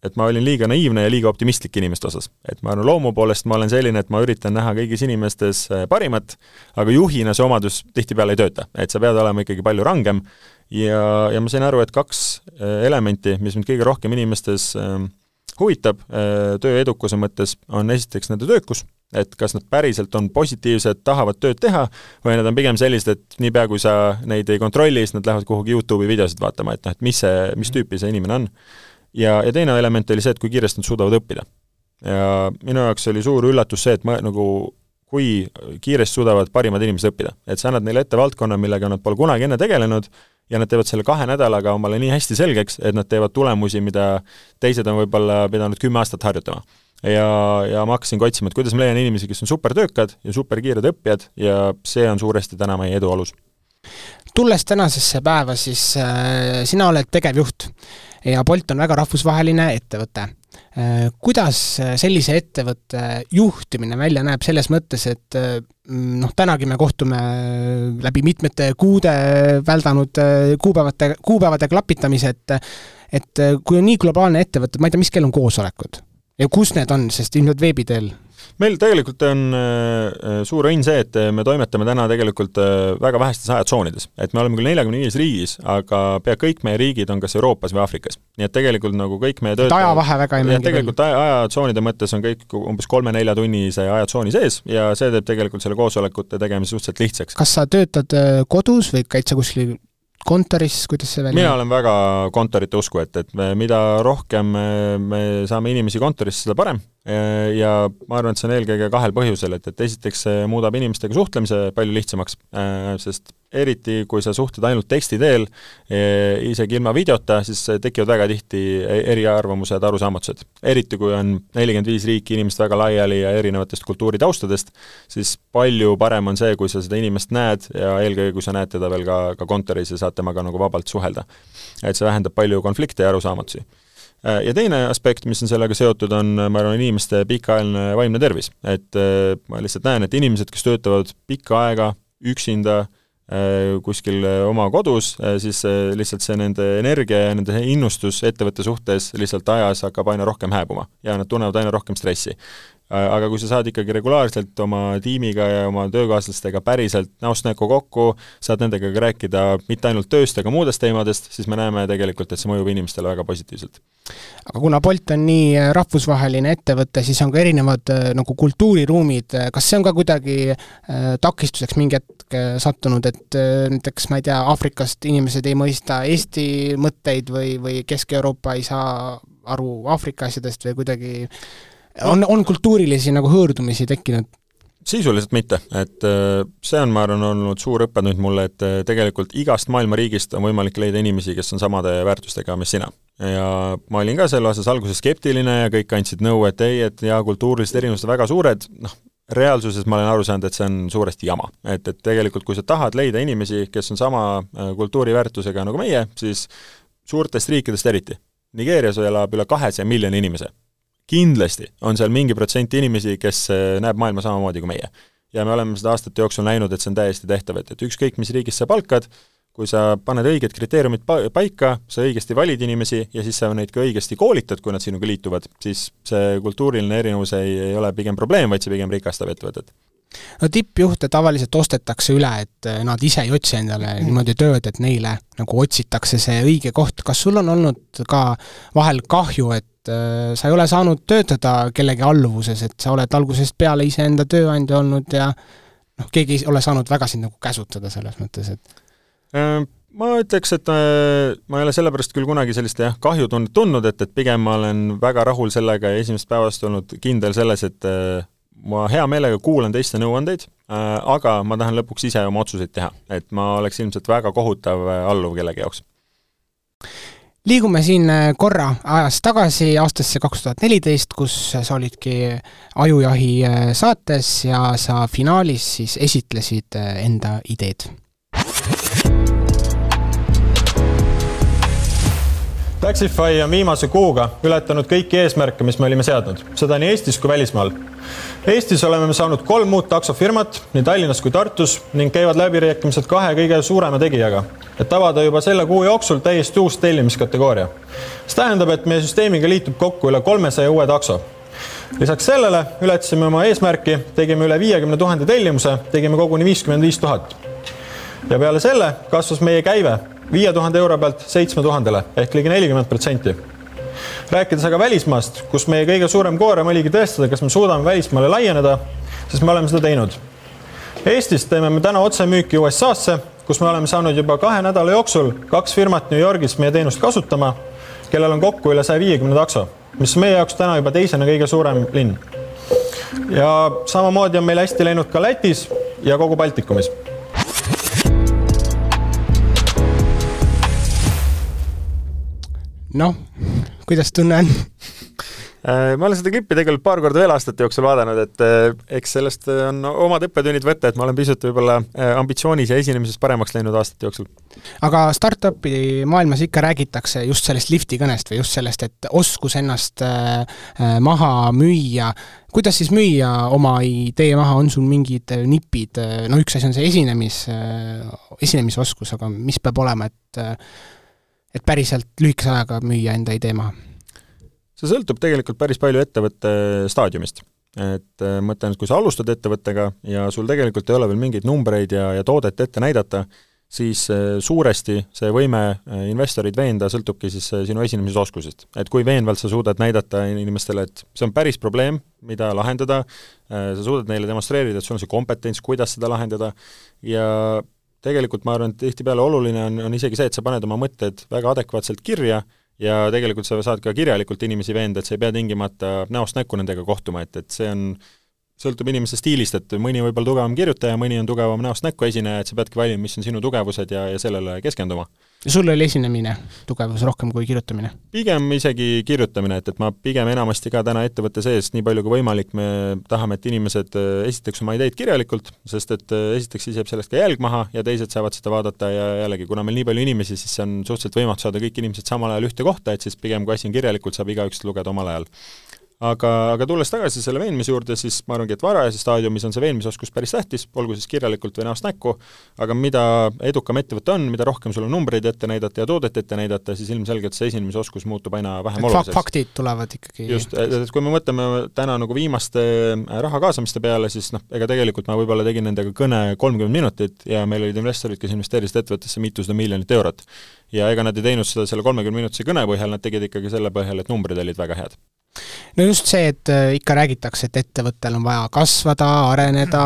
et ma olin liiga naiivne ja liiga optimistlik inimeste osas. et ma arvan, loomu poolest ma olen selline, et ma üritan näha kõigis inimestes äh, parimat, aga juhina see omadus tihtipeale ei tööta, et sa pead olema ikkagi palju rangem ja, ja ma sain aru, et kaks äh, elementi, mis mind kõige rohkem inimestes äh, huvitab töö edukuse mõttes, on esiteks nende töökus et kas nad päriselt on positiivsed, tahavad tööd teha, või nad on pigem sellised, et niipea, kui sa neid ei kontrolli, siis nad lähevad kuhugi YouTube'i videosid vaatama, et noh, et mis see, mis tüüpi see inimene on. ja, ja teine element oli see, et kui kiiresti nad suudavad õppida. ja minu jaoks oli suur üllatus see, et ma nagu kui kiiresti suudavad parimad inimesed õppida. et sa annad neile ette valdkonna, millega nad pole kunagi enne tegelenud, ja nad teevad selle kahe nädalaga omale nii hästi selgeks, et nad teevad tulemusi, mida teised on võib-olla pidanud kümme aastat harjutama ja, ja ma hakkasingi otsima, et kuidas ma leian inimesi, kes on supertöökad ja superkiired õppijad ja see on suuresti täna meie edu alus. tulles tänasesse päeva, siis äh, sina oled tegevjuht ja Bolt on väga rahvusvaheline ettevõte äh,. Kuidas sellise ettevõtte juhtimine välja näeb selles mõttes, et äh, noh, tänagi me kohtume läbi mitmete kuude väldanud äh, kuupäevade, kuupäevade klapitamise, et et äh, kui on nii globaalne ettevõte, ma ei tea, mis kell on koosolekud ja kus need on, sest ilmselt veebi teel? meil tegelikult on äh, suur õnn see, et me toimetame täna tegelikult äh, väga vähestes ajatsoonides. et me oleme küll neljakümne viies riigis, aga pea kõik meie riigid on kas Euroopas või Aafrikas. nii et tegelikult nagu kõik meie töötajad ajavahe väga ei mängi tegelikult aja, ajatsoonide mõttes on kõik umbes kolme-neljatunnise ajatsooni sees ja see teeb tegelikult selle koosolekute tegemise suhteliselt lihtsaks. kas sa töötad äh, kodus või käid sa kuskil kontoris, kuidas see välja mina olen väga kontorite usku, et, et me, mida rohkem me, me saame inimesi kontorisse, seda parem ja ma arvan, et see on eelkõige kahel põhjusel, et, et esiteks see muudab inimestega suhtlemise palju lihtsamaks, sest eriti kui sa suhtled ainult teksti teel, isegi ilma videota, siis tekivad väga tihti e-, eriarvamused, arusaamatused. eriti kui on nelikümmend viis riiki inimesed väga laiali ja erinevatest kultuuritaustadest, siis palju parem on see, kui sa seda inimest näed ja eelkõige, kui sa näed teda veel ka, ka kontoris ja saad temaga nagu vabalt suhelda. et see vähendab palju konflikte ja arusaamatusi ja teine aspekt, mis on sellega seotud, on, ma arvan, inimeste pikaajaline vaimne tervis. et ma lihtsalt näen, et inimesed, kes töötavad pikka aega üksinda, Äh, kuskil äh, oma kodus, äh, siis lihtsalt see nende energia ja nende innustus ettevõtte suhtes lihtsalt ajas hakkab aina rohkem hääbuma ja nad tunnevad aina rohkem stressi. Aga kui sa saad ikkagi regulaarselt oma tiimiga ja oma töökaaslastega päriselt näost näkku kokku, saad nendega ka rääkida mitte ainult tööst, aga muudest teemadest, siis me näeme tegelikult, et see mõjub inimestele väga positiivselt. Aga kuna Bolt on nii äh, rahvusvaheline ettevõte, siis on ka erinevad äh, nagu kultuuriruumid, kas see on ka kuidagi äh, takistuseks mingi hetk sattunud, et näiteks ma ei tea, Aafrikast inimesed ei mõista Eesti mõtteid või, või Kesk-Euroopa ei saa aru Aafrika asjadest või kuidagi on, on kultuurilisi nagu hõõrdumisi tekkinud? sisuliselt mitte, et see on, ma arvan, olnud suur õppetund mulle, et tegelikult igast maailma riigist on võimalik leida inimesi, kes on samade väärtustega, mis sina ja ma olin ka selle osas alguses skeptiline ja kõik andsid nõu, et ei, et jaa, kultuurilised erinevused on väga suured, noh, reaalsuses ma olen aru saanud, et see on suuresti jama. et, et tegelikult kui sa tahad leida inimesi, kes on sama äh, kultuuriväärtusega nagu meie, siis suurtest riikidest eriti. Nigeerias elab üle kahesaja miljoni inimese. Kindlasti on seal mingi protsent inimesi, kes äh, näeb maailma samamoodi kui meie. ja me oleme seda aastate jooksul näinud, et see on täiesti tehtav, et, et ükskõik, mis riigis sa palkad, kui sa paned õiged kriteeriumid pa-, paika, sa õigesti valid inimesi ja siis sa neid ka õigesti koolitad, kui nad sinuga liituvad, siis see kultuuriline erinevus ei, ei ole pigem probleem, vaid see pigem rikastab ettevõtet no tippjuhte tavaliselt ostetakse üle, et eh, nad ise ei otsi endale mm. niimoodi tööd, et neile nagu otsitakse see õige koht, kas sul on olnud ka vahel kahju, et äh, sa ei ole saanud töötada kellegi alluvuses, et sa oled algusest peale iseenda tööandja olnud ja noh, keegi ei ole saanud väga sind nagu käsutada selles mõttes, et Äh, ma ütleks, et äh, ma ei ole sellepärast küll kunagi sellist jah, kahjutunnet tundnud, et, et pigem ma olen väga rahul sellega ja esimesest päevast olnud kindel selles, et ma hea meelega kuulan teiste nõuandeid, aga ma tahan lõpuks ise oma otsuseid teha, et ma oleks ilmselt väga kohutav alluv kellegi jaoks liigume siin korra ajas tagasi aastasse kaks tuhat neliteist, kus sa olidki Ajujahi saates ja sa finaalis siis esitlesid enda ideed Taxify on viimase kuuga ületanud kõiki eesmärke, mis me olime seadnud, seda nii Eestis kui välismaal. Eestis oleme me saanud kolm uut taksofirmat nii Tallinnas kui Tartus ning käivad läbirääkimised kahe kõige suurema tegijaga, et avada juba selle kuu jooksul täiesti uus tellimiskategooria. see tähendab, et meie süsteemiga liitub kokku üle kolmesaja uue takso lisaks sellele ületasime oma eesmärki, tegime üle viiekümne tuhande tellimuse, tegime koguni viiskümmend viis tuhat. ja peale selle kasvas meie käive viie tuhande euro pealt seitsme tuhandele ehk ligi nelikümmend protsenti. rääkides aga välismaast, kus meie kõige suurem koorem oligi tõestada, kas me suudame välismaale laieneda, siis me oleme seda teinud. Eestis teeme me täna otsemüüki USA-sse, kus me oleme saanud juba kahe nädala jooksul kaks firmat New Yorgis meie teenust kasutama, kellel on kokku üle saja viiekümne takso, mis meie jaoks täna juba teisena kõige suurem linn. ja samamoodi on meil hästi läinud ka Lätis ja kogu Baltikumis noh, kuidas tunne on? Äh, ma olen seda klippi tegelikult paar korda veel aastate jooksul vaadanud, et äh, eks sellest on omad õppetunnid võtta, et ma olen pisut võib-olla äh, ambitsioonis ja esinemises paremaks läinud aastate jooksul. aga startup'i maailmas ikka räägitakse just sellest lifti kõnest või just sellest, et oskus ennast maha müüa, kuidas siis müüa oma idee maha, on sul mingid nipid, no üks asi on see esinemis, esinemisoskus, aga mis peab olema, et et päriselt lühikese ajaga müüa enda idee maha? see sõltub tegelikult päris palju ettevõtte staadiumist. et äh, mõtlen, et kui sa alustad ettevõttega ja sul tegelikult ei ole veel mingeid numbreid ja, ja toodet ette näidata, siis äh, suuresti see võime äh, investorid veenda sõltubki siis sinu esinemisoskusest. et kui veenvalt sa suudad näidata inimestele, et see on päris probleem, mida lahendada, sa suudad neile demonstreerida, et sul on see kompetents, kuidas seda lahendada, ja tegelikult ma arvan, et tihtipeale oluline on, on isegi see, et sa paned oma mõtted väga adekvaatselt kirja ja tegelikult sa saad ka kirjalikult inimesi veenda, et sa ei pea tingimata näost näkku nendega kohtuma, et, et see on, sõltub inimese stiilist, et mõni võib olla tugevam kirjutaja, mõni on tugevam näost näkku esineja, et sa peadki valima, mis on sinu tugevused ja, ja sellele keskenduma sul oli esinemine tugevus rohkem kui kirjutamine? pigem isegi kirjutamine, et, et ma pigem enamasti ka täna ettevõtte sees, nii palju kui võimalik, me tahame, et inimesed äh, esitaks oma ideid kirjalikult, sest et äh, esiteks siis jääb sellest ka jälg maha ja teised saavad seda vaadata ja jällegi, kuna meil nii palju inimesi, siis see on suhteliselt võimatu saada kõik inimesed samal ajal ühte kohta, et siis pigem kui asi on kirjalikult, saab igaüks lugeda omal ajal aga, aga tulles tagasi selle veenmise juurde, siis ma arvangi, et varajases staadiumis on see veenmisoskus päris tähtis, olgu siis kirjalikult või näost näkku, aga mida edukam ettevõte on, mida rohkem sul on numbreid ette näidata ja toodet ette näidata, siis ilmselgelt see esinemisoskus muutub aina vähem oluliseks. faktid tulevad ikkagi just, et kui me mõtleme täna nagu viimaste äh, raha kaasamiste peale, siis noh, ega tegelikult ma võib-olla tegin nendega kõne kolmkümmend minutit ja meil olid investorid, kes investeerisid ettevõttesse mitusada miljonit eurot. ja ega nad ei teinud seda selle kolmekümne minutise kõne põhjal, nad tegid ikkagi selle põhjal, et numbrid olid väga head no just see, et äh, ikka räägitakse, et ettevõttel on vaja kasvada, areneda,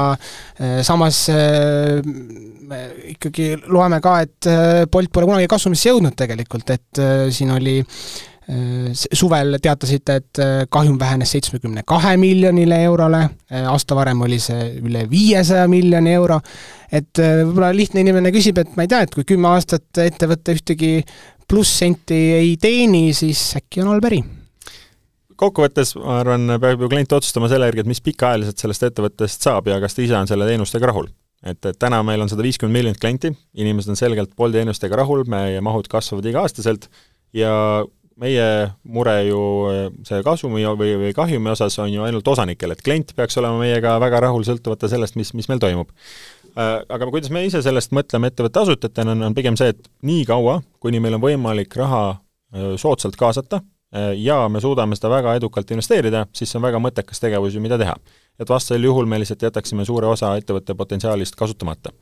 äh, samas äh, me ikkagi loeme ka, et Bolt pole kunagi kasumisse jõudnud tegelikult, et siin oli suvel teatasite, et kahjum vähenes seitsmekümne kahe miljonile eurole, aasta varem oli see üle viiesaja miljoni euro, et võib-olla lihtne inimene küsib, et ma ei tea, et kui kümme aastat ettevõte ühtegi plusssenti ei teeni, siis äkki on all päri kokkuvõttes ma arvan, peab ju klient otsustama selle järgi, et mis pikaajaliselt sellest ettevõttest saab ja kas ta ise on selle teenustega rahul. et, et täna meil on sada viiskümmend miljonit klienti, inimesed on selgelt Bolti teenustega rahul, meie mahud kasvavad iga-aastaselt ja meie mure ju see kasumi või, või kahjumi osas on ju ainult osanikel, et klient peaks olema meiega väga rahul, sõltumata sellest, mis, mis meil toimub. Äh, aga kuidas me ise sellest mõtleme ettevõtte asutajatena, on, pigem see, et nii kaua, kuni meil on võimalik raha äh, soodsalt kaasata, ja me suudame seda väga edukalt investeerida, siis see on väga mõttekas tegevus ju, mida teha. et vastasel juhul me lihtsalt jätaksime suure osa ettevõtte potentsiaalist kasutamata.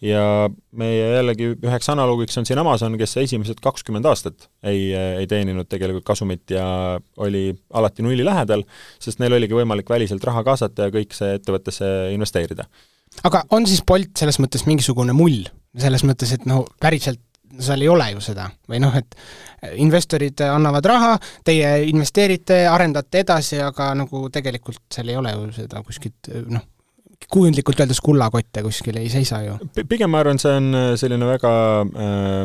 ja meie jällegi üheks analoogiks on siin Amazon, kes esimesed kakskümmend aastat ei, ei teeninud tegelikult kasumit ja oli alati nulli lähedal, sest neil oligi võimalik väliselt raha kaasata ja kõik see ettevõttesse investeerida. aga on siis Bolt selles mõttes mingisugune mull? selles mõttes, et no päriselt seal ei ole ju seda. või noh, et investorid annavad raha, teie investeerite, arendate edasi, aga nagu tegelikult seal ei ole ju seda kuskilt noh, kujundlikult öeldes kullakotte kuskil ei seisa ju. pigem ma arvan, see on äh, selline väga äh,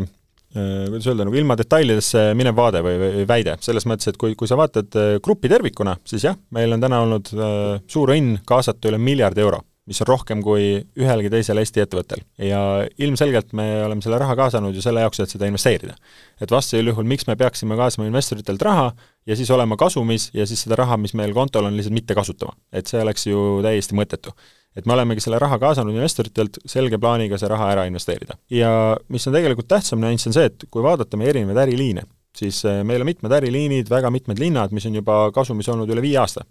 äh, kuidas öelda, nagu ilma detailidesse minev vaade või, või väide, selles mõttes, et kui, kui sa vaatad äh, gruppi tervikuna, siis jah, meil on täna olnud äh, suur õnn kaasata üle miljardi euro mis on rohkem kui ühelgi teisel Eesti ettevõttel. ja ilmselgelt me oleme selle raha kaasanud ju selle jaoks, et seda investeerida. et vastasel juhul, miks me peaksime kaasama investoritelt raha ja siis olema kasumis ja siis seda raha, mis meil kontol on, lihtsalt mitte kasutama. et see oleks ju täiesti mõttetu. et me olemegi selle raha kaasanud investoritelt selge plaaniga see raha ära investeerida. ja mis on tegelikult tähtsam nüanss, on see, et kui vaadata meie erinevaid äriliine, siis eh, meil on mitmed äriliinid, väga mitmed linnad, mis on juba kasumis olnud üle viie aasta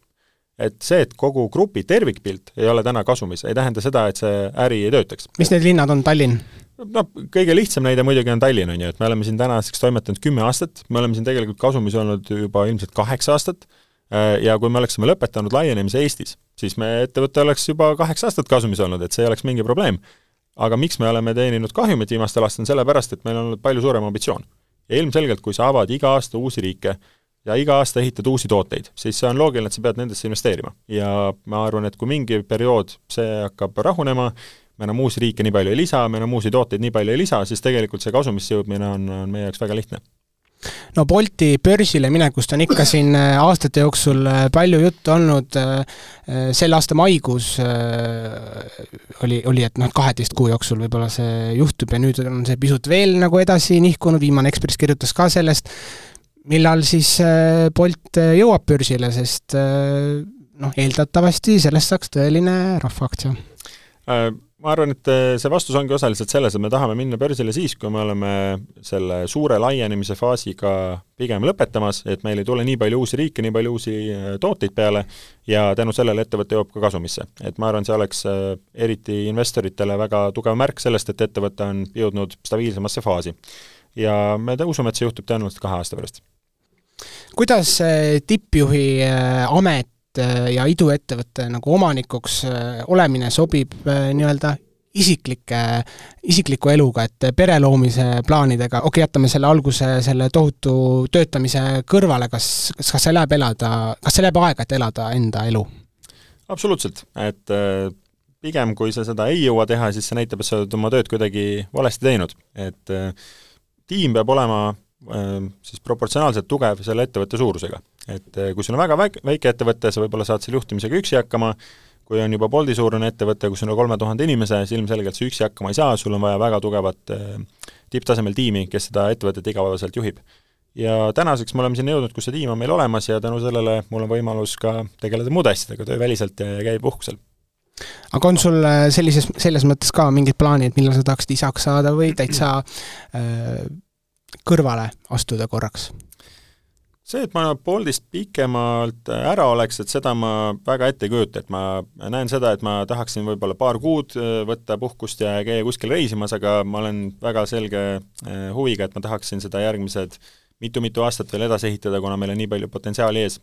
et see, et kogu grupi tervikpilt ei ole täna kasumis, ei tähenda seda, et see äri ei töötaks. mis need linnad on, Tallinn? noh, kõige lihtsam näide muidugi on Tallinn, on ju, et me oleme siin tänaseks toimetanud kümme aastat, me oleme siin tegelikult kasumis olnud juba ilmselt kaheksa aastat äh, ja kui me oleksime lõpetanud laienemise Eestis, siis meie ettevõte oleks juba kaheksa aastat kasumis olnud, et see ei oleks mingi probleem. aga miks me oleme teeninud kahjumit viimastel aastatel, sellepärast, et meil on olnud palju suurem ambitsioon. ja ilmselgelt, kui sa avad iga aasta uusi riike, ja iga aasta ehitad uusi tooteid, siis see on loogiline, et sa pead nendesse investeerima. ja ma arvan, et kui mingi periood see hakkab rahunema, me enam uusi riike nii palju ei lisa, me enam uusi tooteid nii palju ei lisa, siis tegelikult see kasumisse jõudmine on, on meie jaoks väga lihtne no Bolti börsile minekust on ikka siin äh, aastate jooksul äh, palju juttu olnud, äh, selle aasta maikuus oli, oli, et noh, kaheteist kuu jooksul võib-olla see juhtub ja nüüd on see pisut veel nagu edasi nihkunud, viimane Ekspress kirjutas ka sellest, millal siis äh, Bolt äh, jõuab börsile, sest äh, noh, eeldatavasti sellest saaks tõeline rahvaaktsia ma arvan, et äh, see vastus ongi osaliselt selles, et me tahame minna börsile siis, kui me oleme selle suure laienemise faasiga pigem lõpetamas, et meil ei tule nii palju uusi riike, nii palju uusi äh, tooteid peale ja tänu sellele ettevõte jõuab ka kasumisse. et ma arvan, see oleks äh, eriti investoritele väga tugev märk sellest, et ettevõte on jõudnud stabiilsemasse faasi. ja me usume, et see juhtub tõenäoliselt kahe aasta pärast. Kuidas tippjuhi amet Äh, ja iduettevõtte nagu omanikuks olemine sobib nii-öelda isiklike, isikliku eluga, et pere loomise plaanidega, okei okay,, jätame selle alguse, selle tohutu töötamise kõrvale, kas, kas, kas see läheb elada, kas see läheb aega, et elada enda elu? absoluutselt, et pigem kui sa seda ei jõua teha, siis see näitab, et sa oled oma tööd kuidagi valesti teinud. et tiim peab olema siis proportsionaalselt tugev selle ettevõtte suurusega. Et eh, kui sul on väga väike, väike ettevõte, sa võib-olla saad seal juhtimisega üksi hakkama, kui on juba Bolti suurune ettevõte, kus on üle kolme tuhande inimese, siis ilmselgelt sa üksi hakkama ei saa, sul on vaja väga tugevat eh, tipptasemel tiimi, kes seda ettevõtet igapäevaselt juhib. ja tänaseks me oleme sinna jõudnud, kus see tiim on meil olemas ja tänu sellele mul on võimalus ka tegeleda muude asjadega tööväliselt ja käia puhkusel aga on sul eh, sellises, selles mõttes ka mingid plaanid, millal sa tahaksid isaks saada või täitsa äh, kõrvale astuda korraks? see, et ma poolteist pikemalt ära oleks, et seda ma väga ette ei kujuta, et ma näen seda, et ma tahaksin võib-olla paar kuud äh, võtta puhkust ja käia kuskil reisimas, aga ma olen väga selge äh, huviga, et ma tahaksin seda järgmised mitu-mitu aastat veel edasi ehitada, kuna meil on nii palju potentsiaali ees.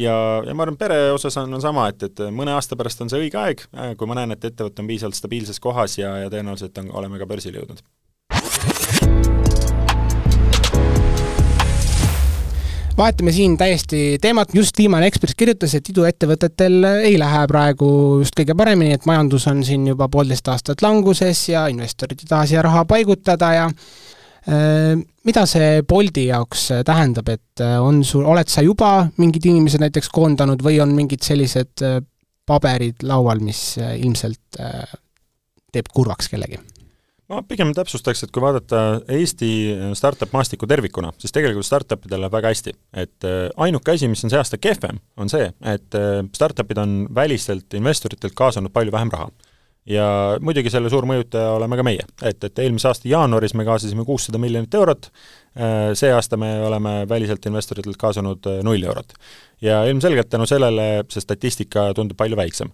ja, ja ma arvan, pere osas on, on sama, et, et mõne aasta pärast on see õige aeg, äh, kui ma näen, et ettevõte on piisavalt stabiilses kohas ja, ja tõenäoliselt on, oleme ka börsile jõudnud vahetame siin täiesti teemat, just viimane Ekspress kirjutas, et iduettevõtetel ei lähe praegu just kõige paremini, et majandus on siin juba poolteist aastat languses ja investorid ei taha siia raha paigutada ja äh, mida see Bolti jaoks tähendab, et äh, on sul, oled sa juba mingid inimesed näiteks koondanud või on mingid sellised äh, paberid laual, mis ilmselt teeb kurvaks kellegi? Ma pigem täpsustaks, et kui vaadata Eesti startup maastikku tervikuna, siis tegelikult startup idel läheb väga hästi. et äh, ainuke asi, mis on see aasta kehvem, on see, et äh, startup'id on välistelt investoritelt kaasanud palju vähem raha. ja muidugi selle suur mõjutaja oleme ka meie, et, et eelmise aasta jaanuaris me kaasasime kuussada miljonit eurot, äh, see aasta me oleme väliselt investoritelt kaasanud null eurot. ja ilmselgelt tänu sellele see statistika tundub palju väiksem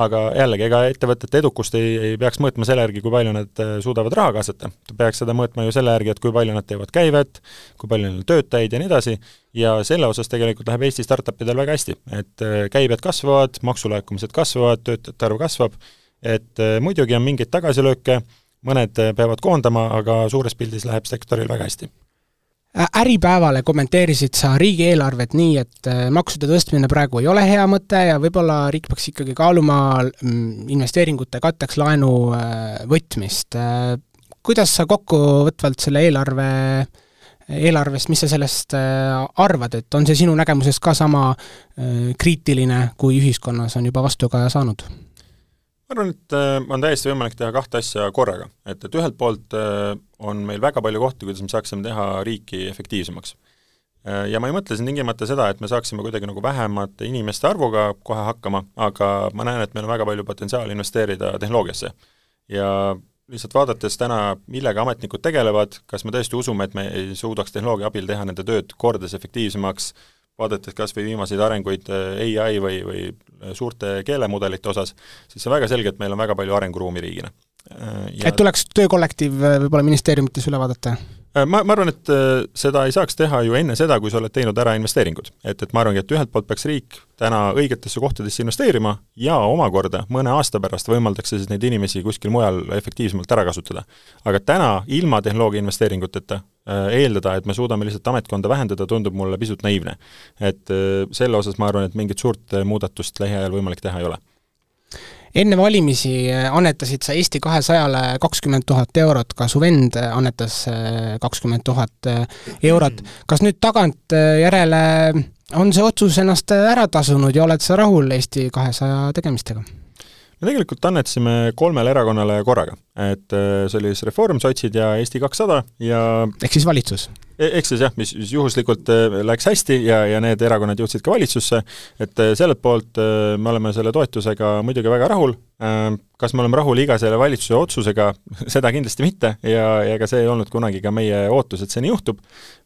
aga jällegi, ega ettevõtete edukust ei, ei peaks mõõtma selle järgi, kui palju nad äh, suudavad raha kaasata. ta peaks seda mõõtma ju selle järgi, et kui palju nad teevad käivet, kui palju neil on töötajaid ja nii edasi, ja selle osas tegelikult läheb Eesti startup idel väga hästi, et äh, käibed kasvavad, maksulaekumised kasvavad, töötajate arv kasvab, et äh, muidugi on mingeid tagasilööke, mõned peavad koondama, aga suures pildis läheb sektoril väga hästi Äripäevale kommenteerisid sa riigieelarvet nii, et äh, maksude tõstmine praegu ei ole hea mõte ja võib-olla riik peaks ikkagi kaaluma mm, investeeringute katteks laenu äh, võtmist. Äh, kuidas sa kokkuvõtvalt selle eelarve, eelarvest, mis sa sellest arvad, et on see sinu nägemuses ka sama kriitiline, kui ühiskonnas on juba vastukaja saanud? Ma arvan, et äh, on täiesti võimalik teha kahte asja korraga. et, et ühelt poolt äh, on meil väga palju kohti, kuidas me saaksime teha riiki efektiivsemaks. Äh, ja ma ei mõtle siin tingimata seda, et me saaksime kuidagi nagu vähemate inimeste arvuga kohe hakkama, aga ma näen, et meil on väga palju potentsiaali investeerida tehnoloogiasse. ja lihtsalt vaadates täna, millega ametnikud tegelevad, kas me tõesti usume, et me suudaks tehnoloogia abil teha nende tööd kordades efektiivsemaks, vaadates kas või viimaseid arenguid ai või, või suurte keelemudelite osas, siis see väga selge, et meil on väga palju arenguruumi riigina. Ja et tuleks töökollektiiv võib-olla ministeeriumites üle vaadata? Äh, ma, ma arvan, et äh, seda ei saaks teha ju enne seda, kui sa oled teinud ära investeeringud. et, et ma arvangi, et ühelt poolt peaks riik täna õigetesse kohtadesse investeerima ja omakorda mõne aasta pärast võimaldaks see siis neid inimesi kuskil mujal efektiivsemalt ära kasutada. aga täna ilma tehnoloogia investeeringuteta eeldada, et me suudame lihtsalt ametkonda vähendada, tundub mulle pisut naiivne. et selle osas ma arvan, et mingit suurt muudatust lähiajal võimalik teha ei ole enne valimisi äh, annetasid sa Eesti kahesajale kakskümmend tuhat eurot, ka su vend äh, annetas äh, kakskümmend tuhat eurot. kas nüüd tagantjärele on see otsus ennast ära tasunud ja oled sa rahul Eesti kahesaja tegemistega? me tegelikult annetasime kolmele erakonnale korraga, et see oli siis Reform, sotsid ja Eesti kakssada ja ehk siis valitsus? E-, ehk siis jah, mis juhuslikult läks hästi ja, ja need erakonnad jõudsid ka valitsusse, et sellelt poolt me oleme selle toetusega muidugi väga rahul, kas me oleme rahul iga selle valitsuse otsusega, seda kindlasti mitte ja, ja ega see ei olnud kunagi ka meie ootus, et see nii juhtub,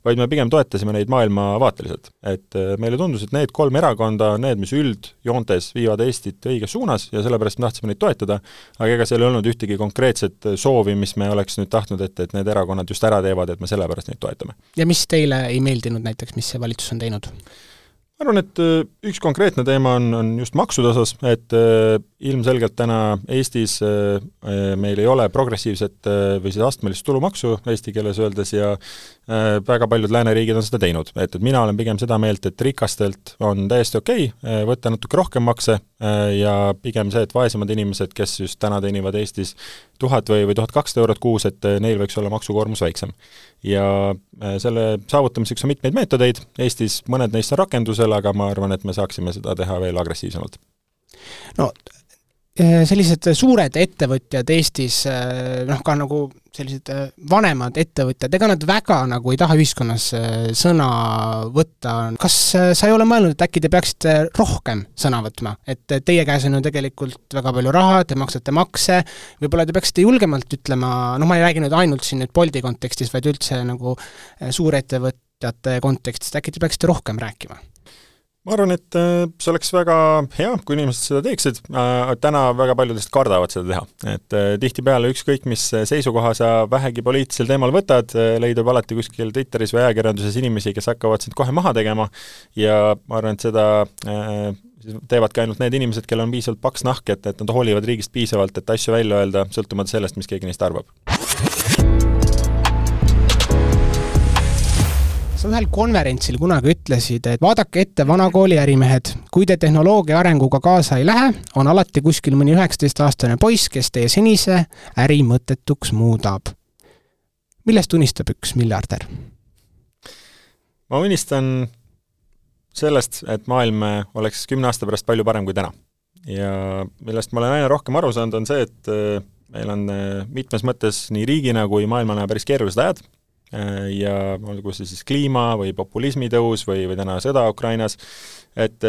vaid me pigem toetasime neid maailmavaateliselt. et äh, meile tundus, et need kolm erakonda on need, mis üldjoontes viivad Eestit õiges suunas ja sellepärast me tahtsime neid toetada, aga ega seal ei olnud ühtegi konkreetset soovi, mis me oleks nüüd tahtnud, et, et need erakonnad just ära teevad, et me sellepärast neid toetame. Ja mis teile ei meeldinud näiteks, mis see valitsus on teinud? ma arvan, et äh, üks konkreetne teema on, on just maksude osas, et äh, ilmselgelt täna Eestis äh, meil ei ole progressiivset või siis astmelist tulumaksu eesti keeles öeldes ja väga paljud lääneriigid on seda teinud, et, et mina olen pigem seda meelt, et rikastelt on täiesti okei okay, võtta natuke rohkem makse ja pigem see, et vaesemad inimesed, kes just täna teenivad Eestis tuhat või, või tuhat kakssada eurot kuus, et neil võiks olla maksukoormus väiksem. Ja äh, selle saavutamiseks on mitmeid meetodeid, Eestis mõned neist on rakendusel, aga ma arvan, et me saaksime seda teha veel agressiivsemalt. no äh, sellised suured ettevõtjad Eestis, äh, noh ka nagu sellised vanemad ettevõtjad, ega nad väga nagu ei taha ühiskonnas sõna võtta, kas sa ei ole mõelnud, et äkki te peaksite rohkem sõna võtma? et teie käes on ju tegelikult väga palju raha, te maksate makse, võib-olla te peaksite julgemalt ütlema, noh ma ei räägi nüüd ainult siin nüüd Bolti kontekstis, vaid üldse nagu suurettevõtjate kontekstis, äkki te peaksite rohkem rääkima? Ma arvan, et äh, see oleks väga hea, kui inimesed seda teeksid, äh, täna väga paljudest kardavad seda teha. et äh, tihtipeale ükskõik, mis seisukoha sa vähegi poliitilisel teemal võtad, leidub alati kuskil Twitteris või ajakirjanduses inimesi, kes hakkavad sind kohe maha tegema. Ja ma arvan, et seda teevad ka ainult need inimesed, kellel on piisavalt paks nahk, et, et nad hoolivad riigist piisavalt, et asju välja öelda, sõltumata sellest, mis keegi neist arvab sa ühel konverentsil kunagi ütlesid, et vaadake ette, vanakooli ärimehed, kui te tehnoloogia arenguga kaasa ei lähe, on alati kuskil mõni üheksateistaastane poiss, kes teie senise äri mõttetuks muudab. millest unistab üks miljardär? ma unistan sellest, et maailm oleks kümne aasta pärast palju parem kui täna. ja millest ma olen aina rohkem aru saanud, on see, et äh, meil on äh, mitmes mõttes nii riigina kui maailmana päris keerulised ajad, ja olgu see siis kliima või populismi tõus või, või täna sõda Ukrainas, et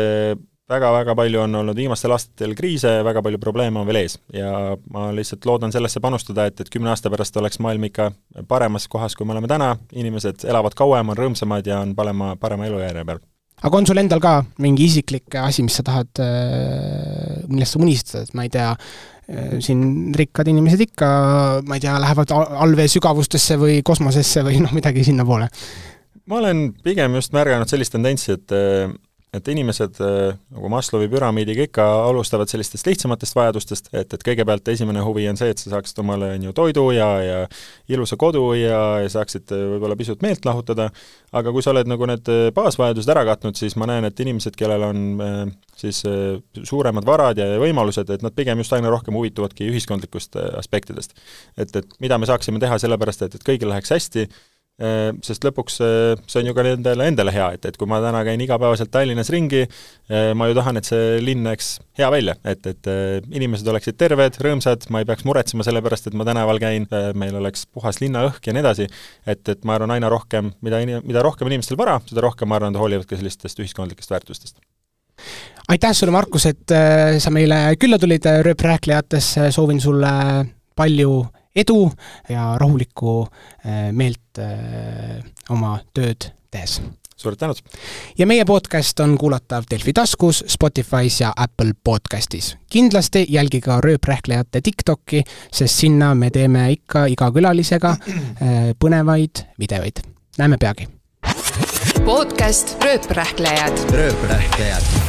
väga-väga äh, palju on olnud viimastel aastatel kriise, väga palju probleeme on veel ees. Ja ma lihtsalt loodan sellesse panustada, et, et kümne aasta pärast oleks maailm ikka paremas kohas, kui me oleme täna, inimesed elavad kauem, on rõõmsamad ja on parema, parema elujärje peal. Aga on sul endal ka mingi isiklik asi, mis sa tahad, äh, millest sa unistad, et ma ei tea, Äh, siin rikkad inimesed ikka, ma ei tea, lähevad allvee sügavustesse või kosmosesse või noh, midagi sinnapoole. ma olen pigem just märganud sellist tendentsi, et et inimesed nagu Maslowi püramiidiga ikka alustavad sellistest lihtsamatest vajadustest, et, et kõigepealt esimene huvi on see, et sa saaksid omale, on ju, toidu ja, ja ilusa kodu ja, ja saaksid võib-olla pisut meelt lahutada, aga kui sa oled nagu need baasvajadused ära katnud, siis ma näen, et inimesed, kellel on siis suuremad varad ja võimalused, et nad pigem just aina rohkem huvituvadki ühiskondlikust aspektidest. et, et mida me saaksime teha sellepärast, et, et kõigil läheks hästi, Äh, sest lõpuks äh, see on ju ka nendele endale hea, et, et kui ma täna käin igapäevaselt Tallinnas ringi, äh, ma ju tahan, et see linn näeks hea välja, et, et inimesed oleksid terved, rõõmsad, ma ei peaks muretsema selle pärast, et ma tänaval käin, meil oleks puhas linnaõhk ja nii edasi, et, et ma arvan, aina rohkem, mida mida rohkem inimestel vara, seda rohkem, ma arvan, nad hoolivad ka sellistest ühiskondlikest väärtustest. Aitäh sulle, Markus, et sa meile külla tulid Rööprääklejatesse, soovin sulle palju edu ja rahulikku äh, meelt äh, oma tööd tehes suured tänud! ja meie podcast on kuulatav Delfi taskus, Spotify's ja Apple podcastis. kindlasti jälgige ka rööprähklejate TikTok'i, sest sinna me teeme ikka iga külalisega äh, põnevaid videoid. näeme peagi! podcast Rööprähklejad. rööprähklejad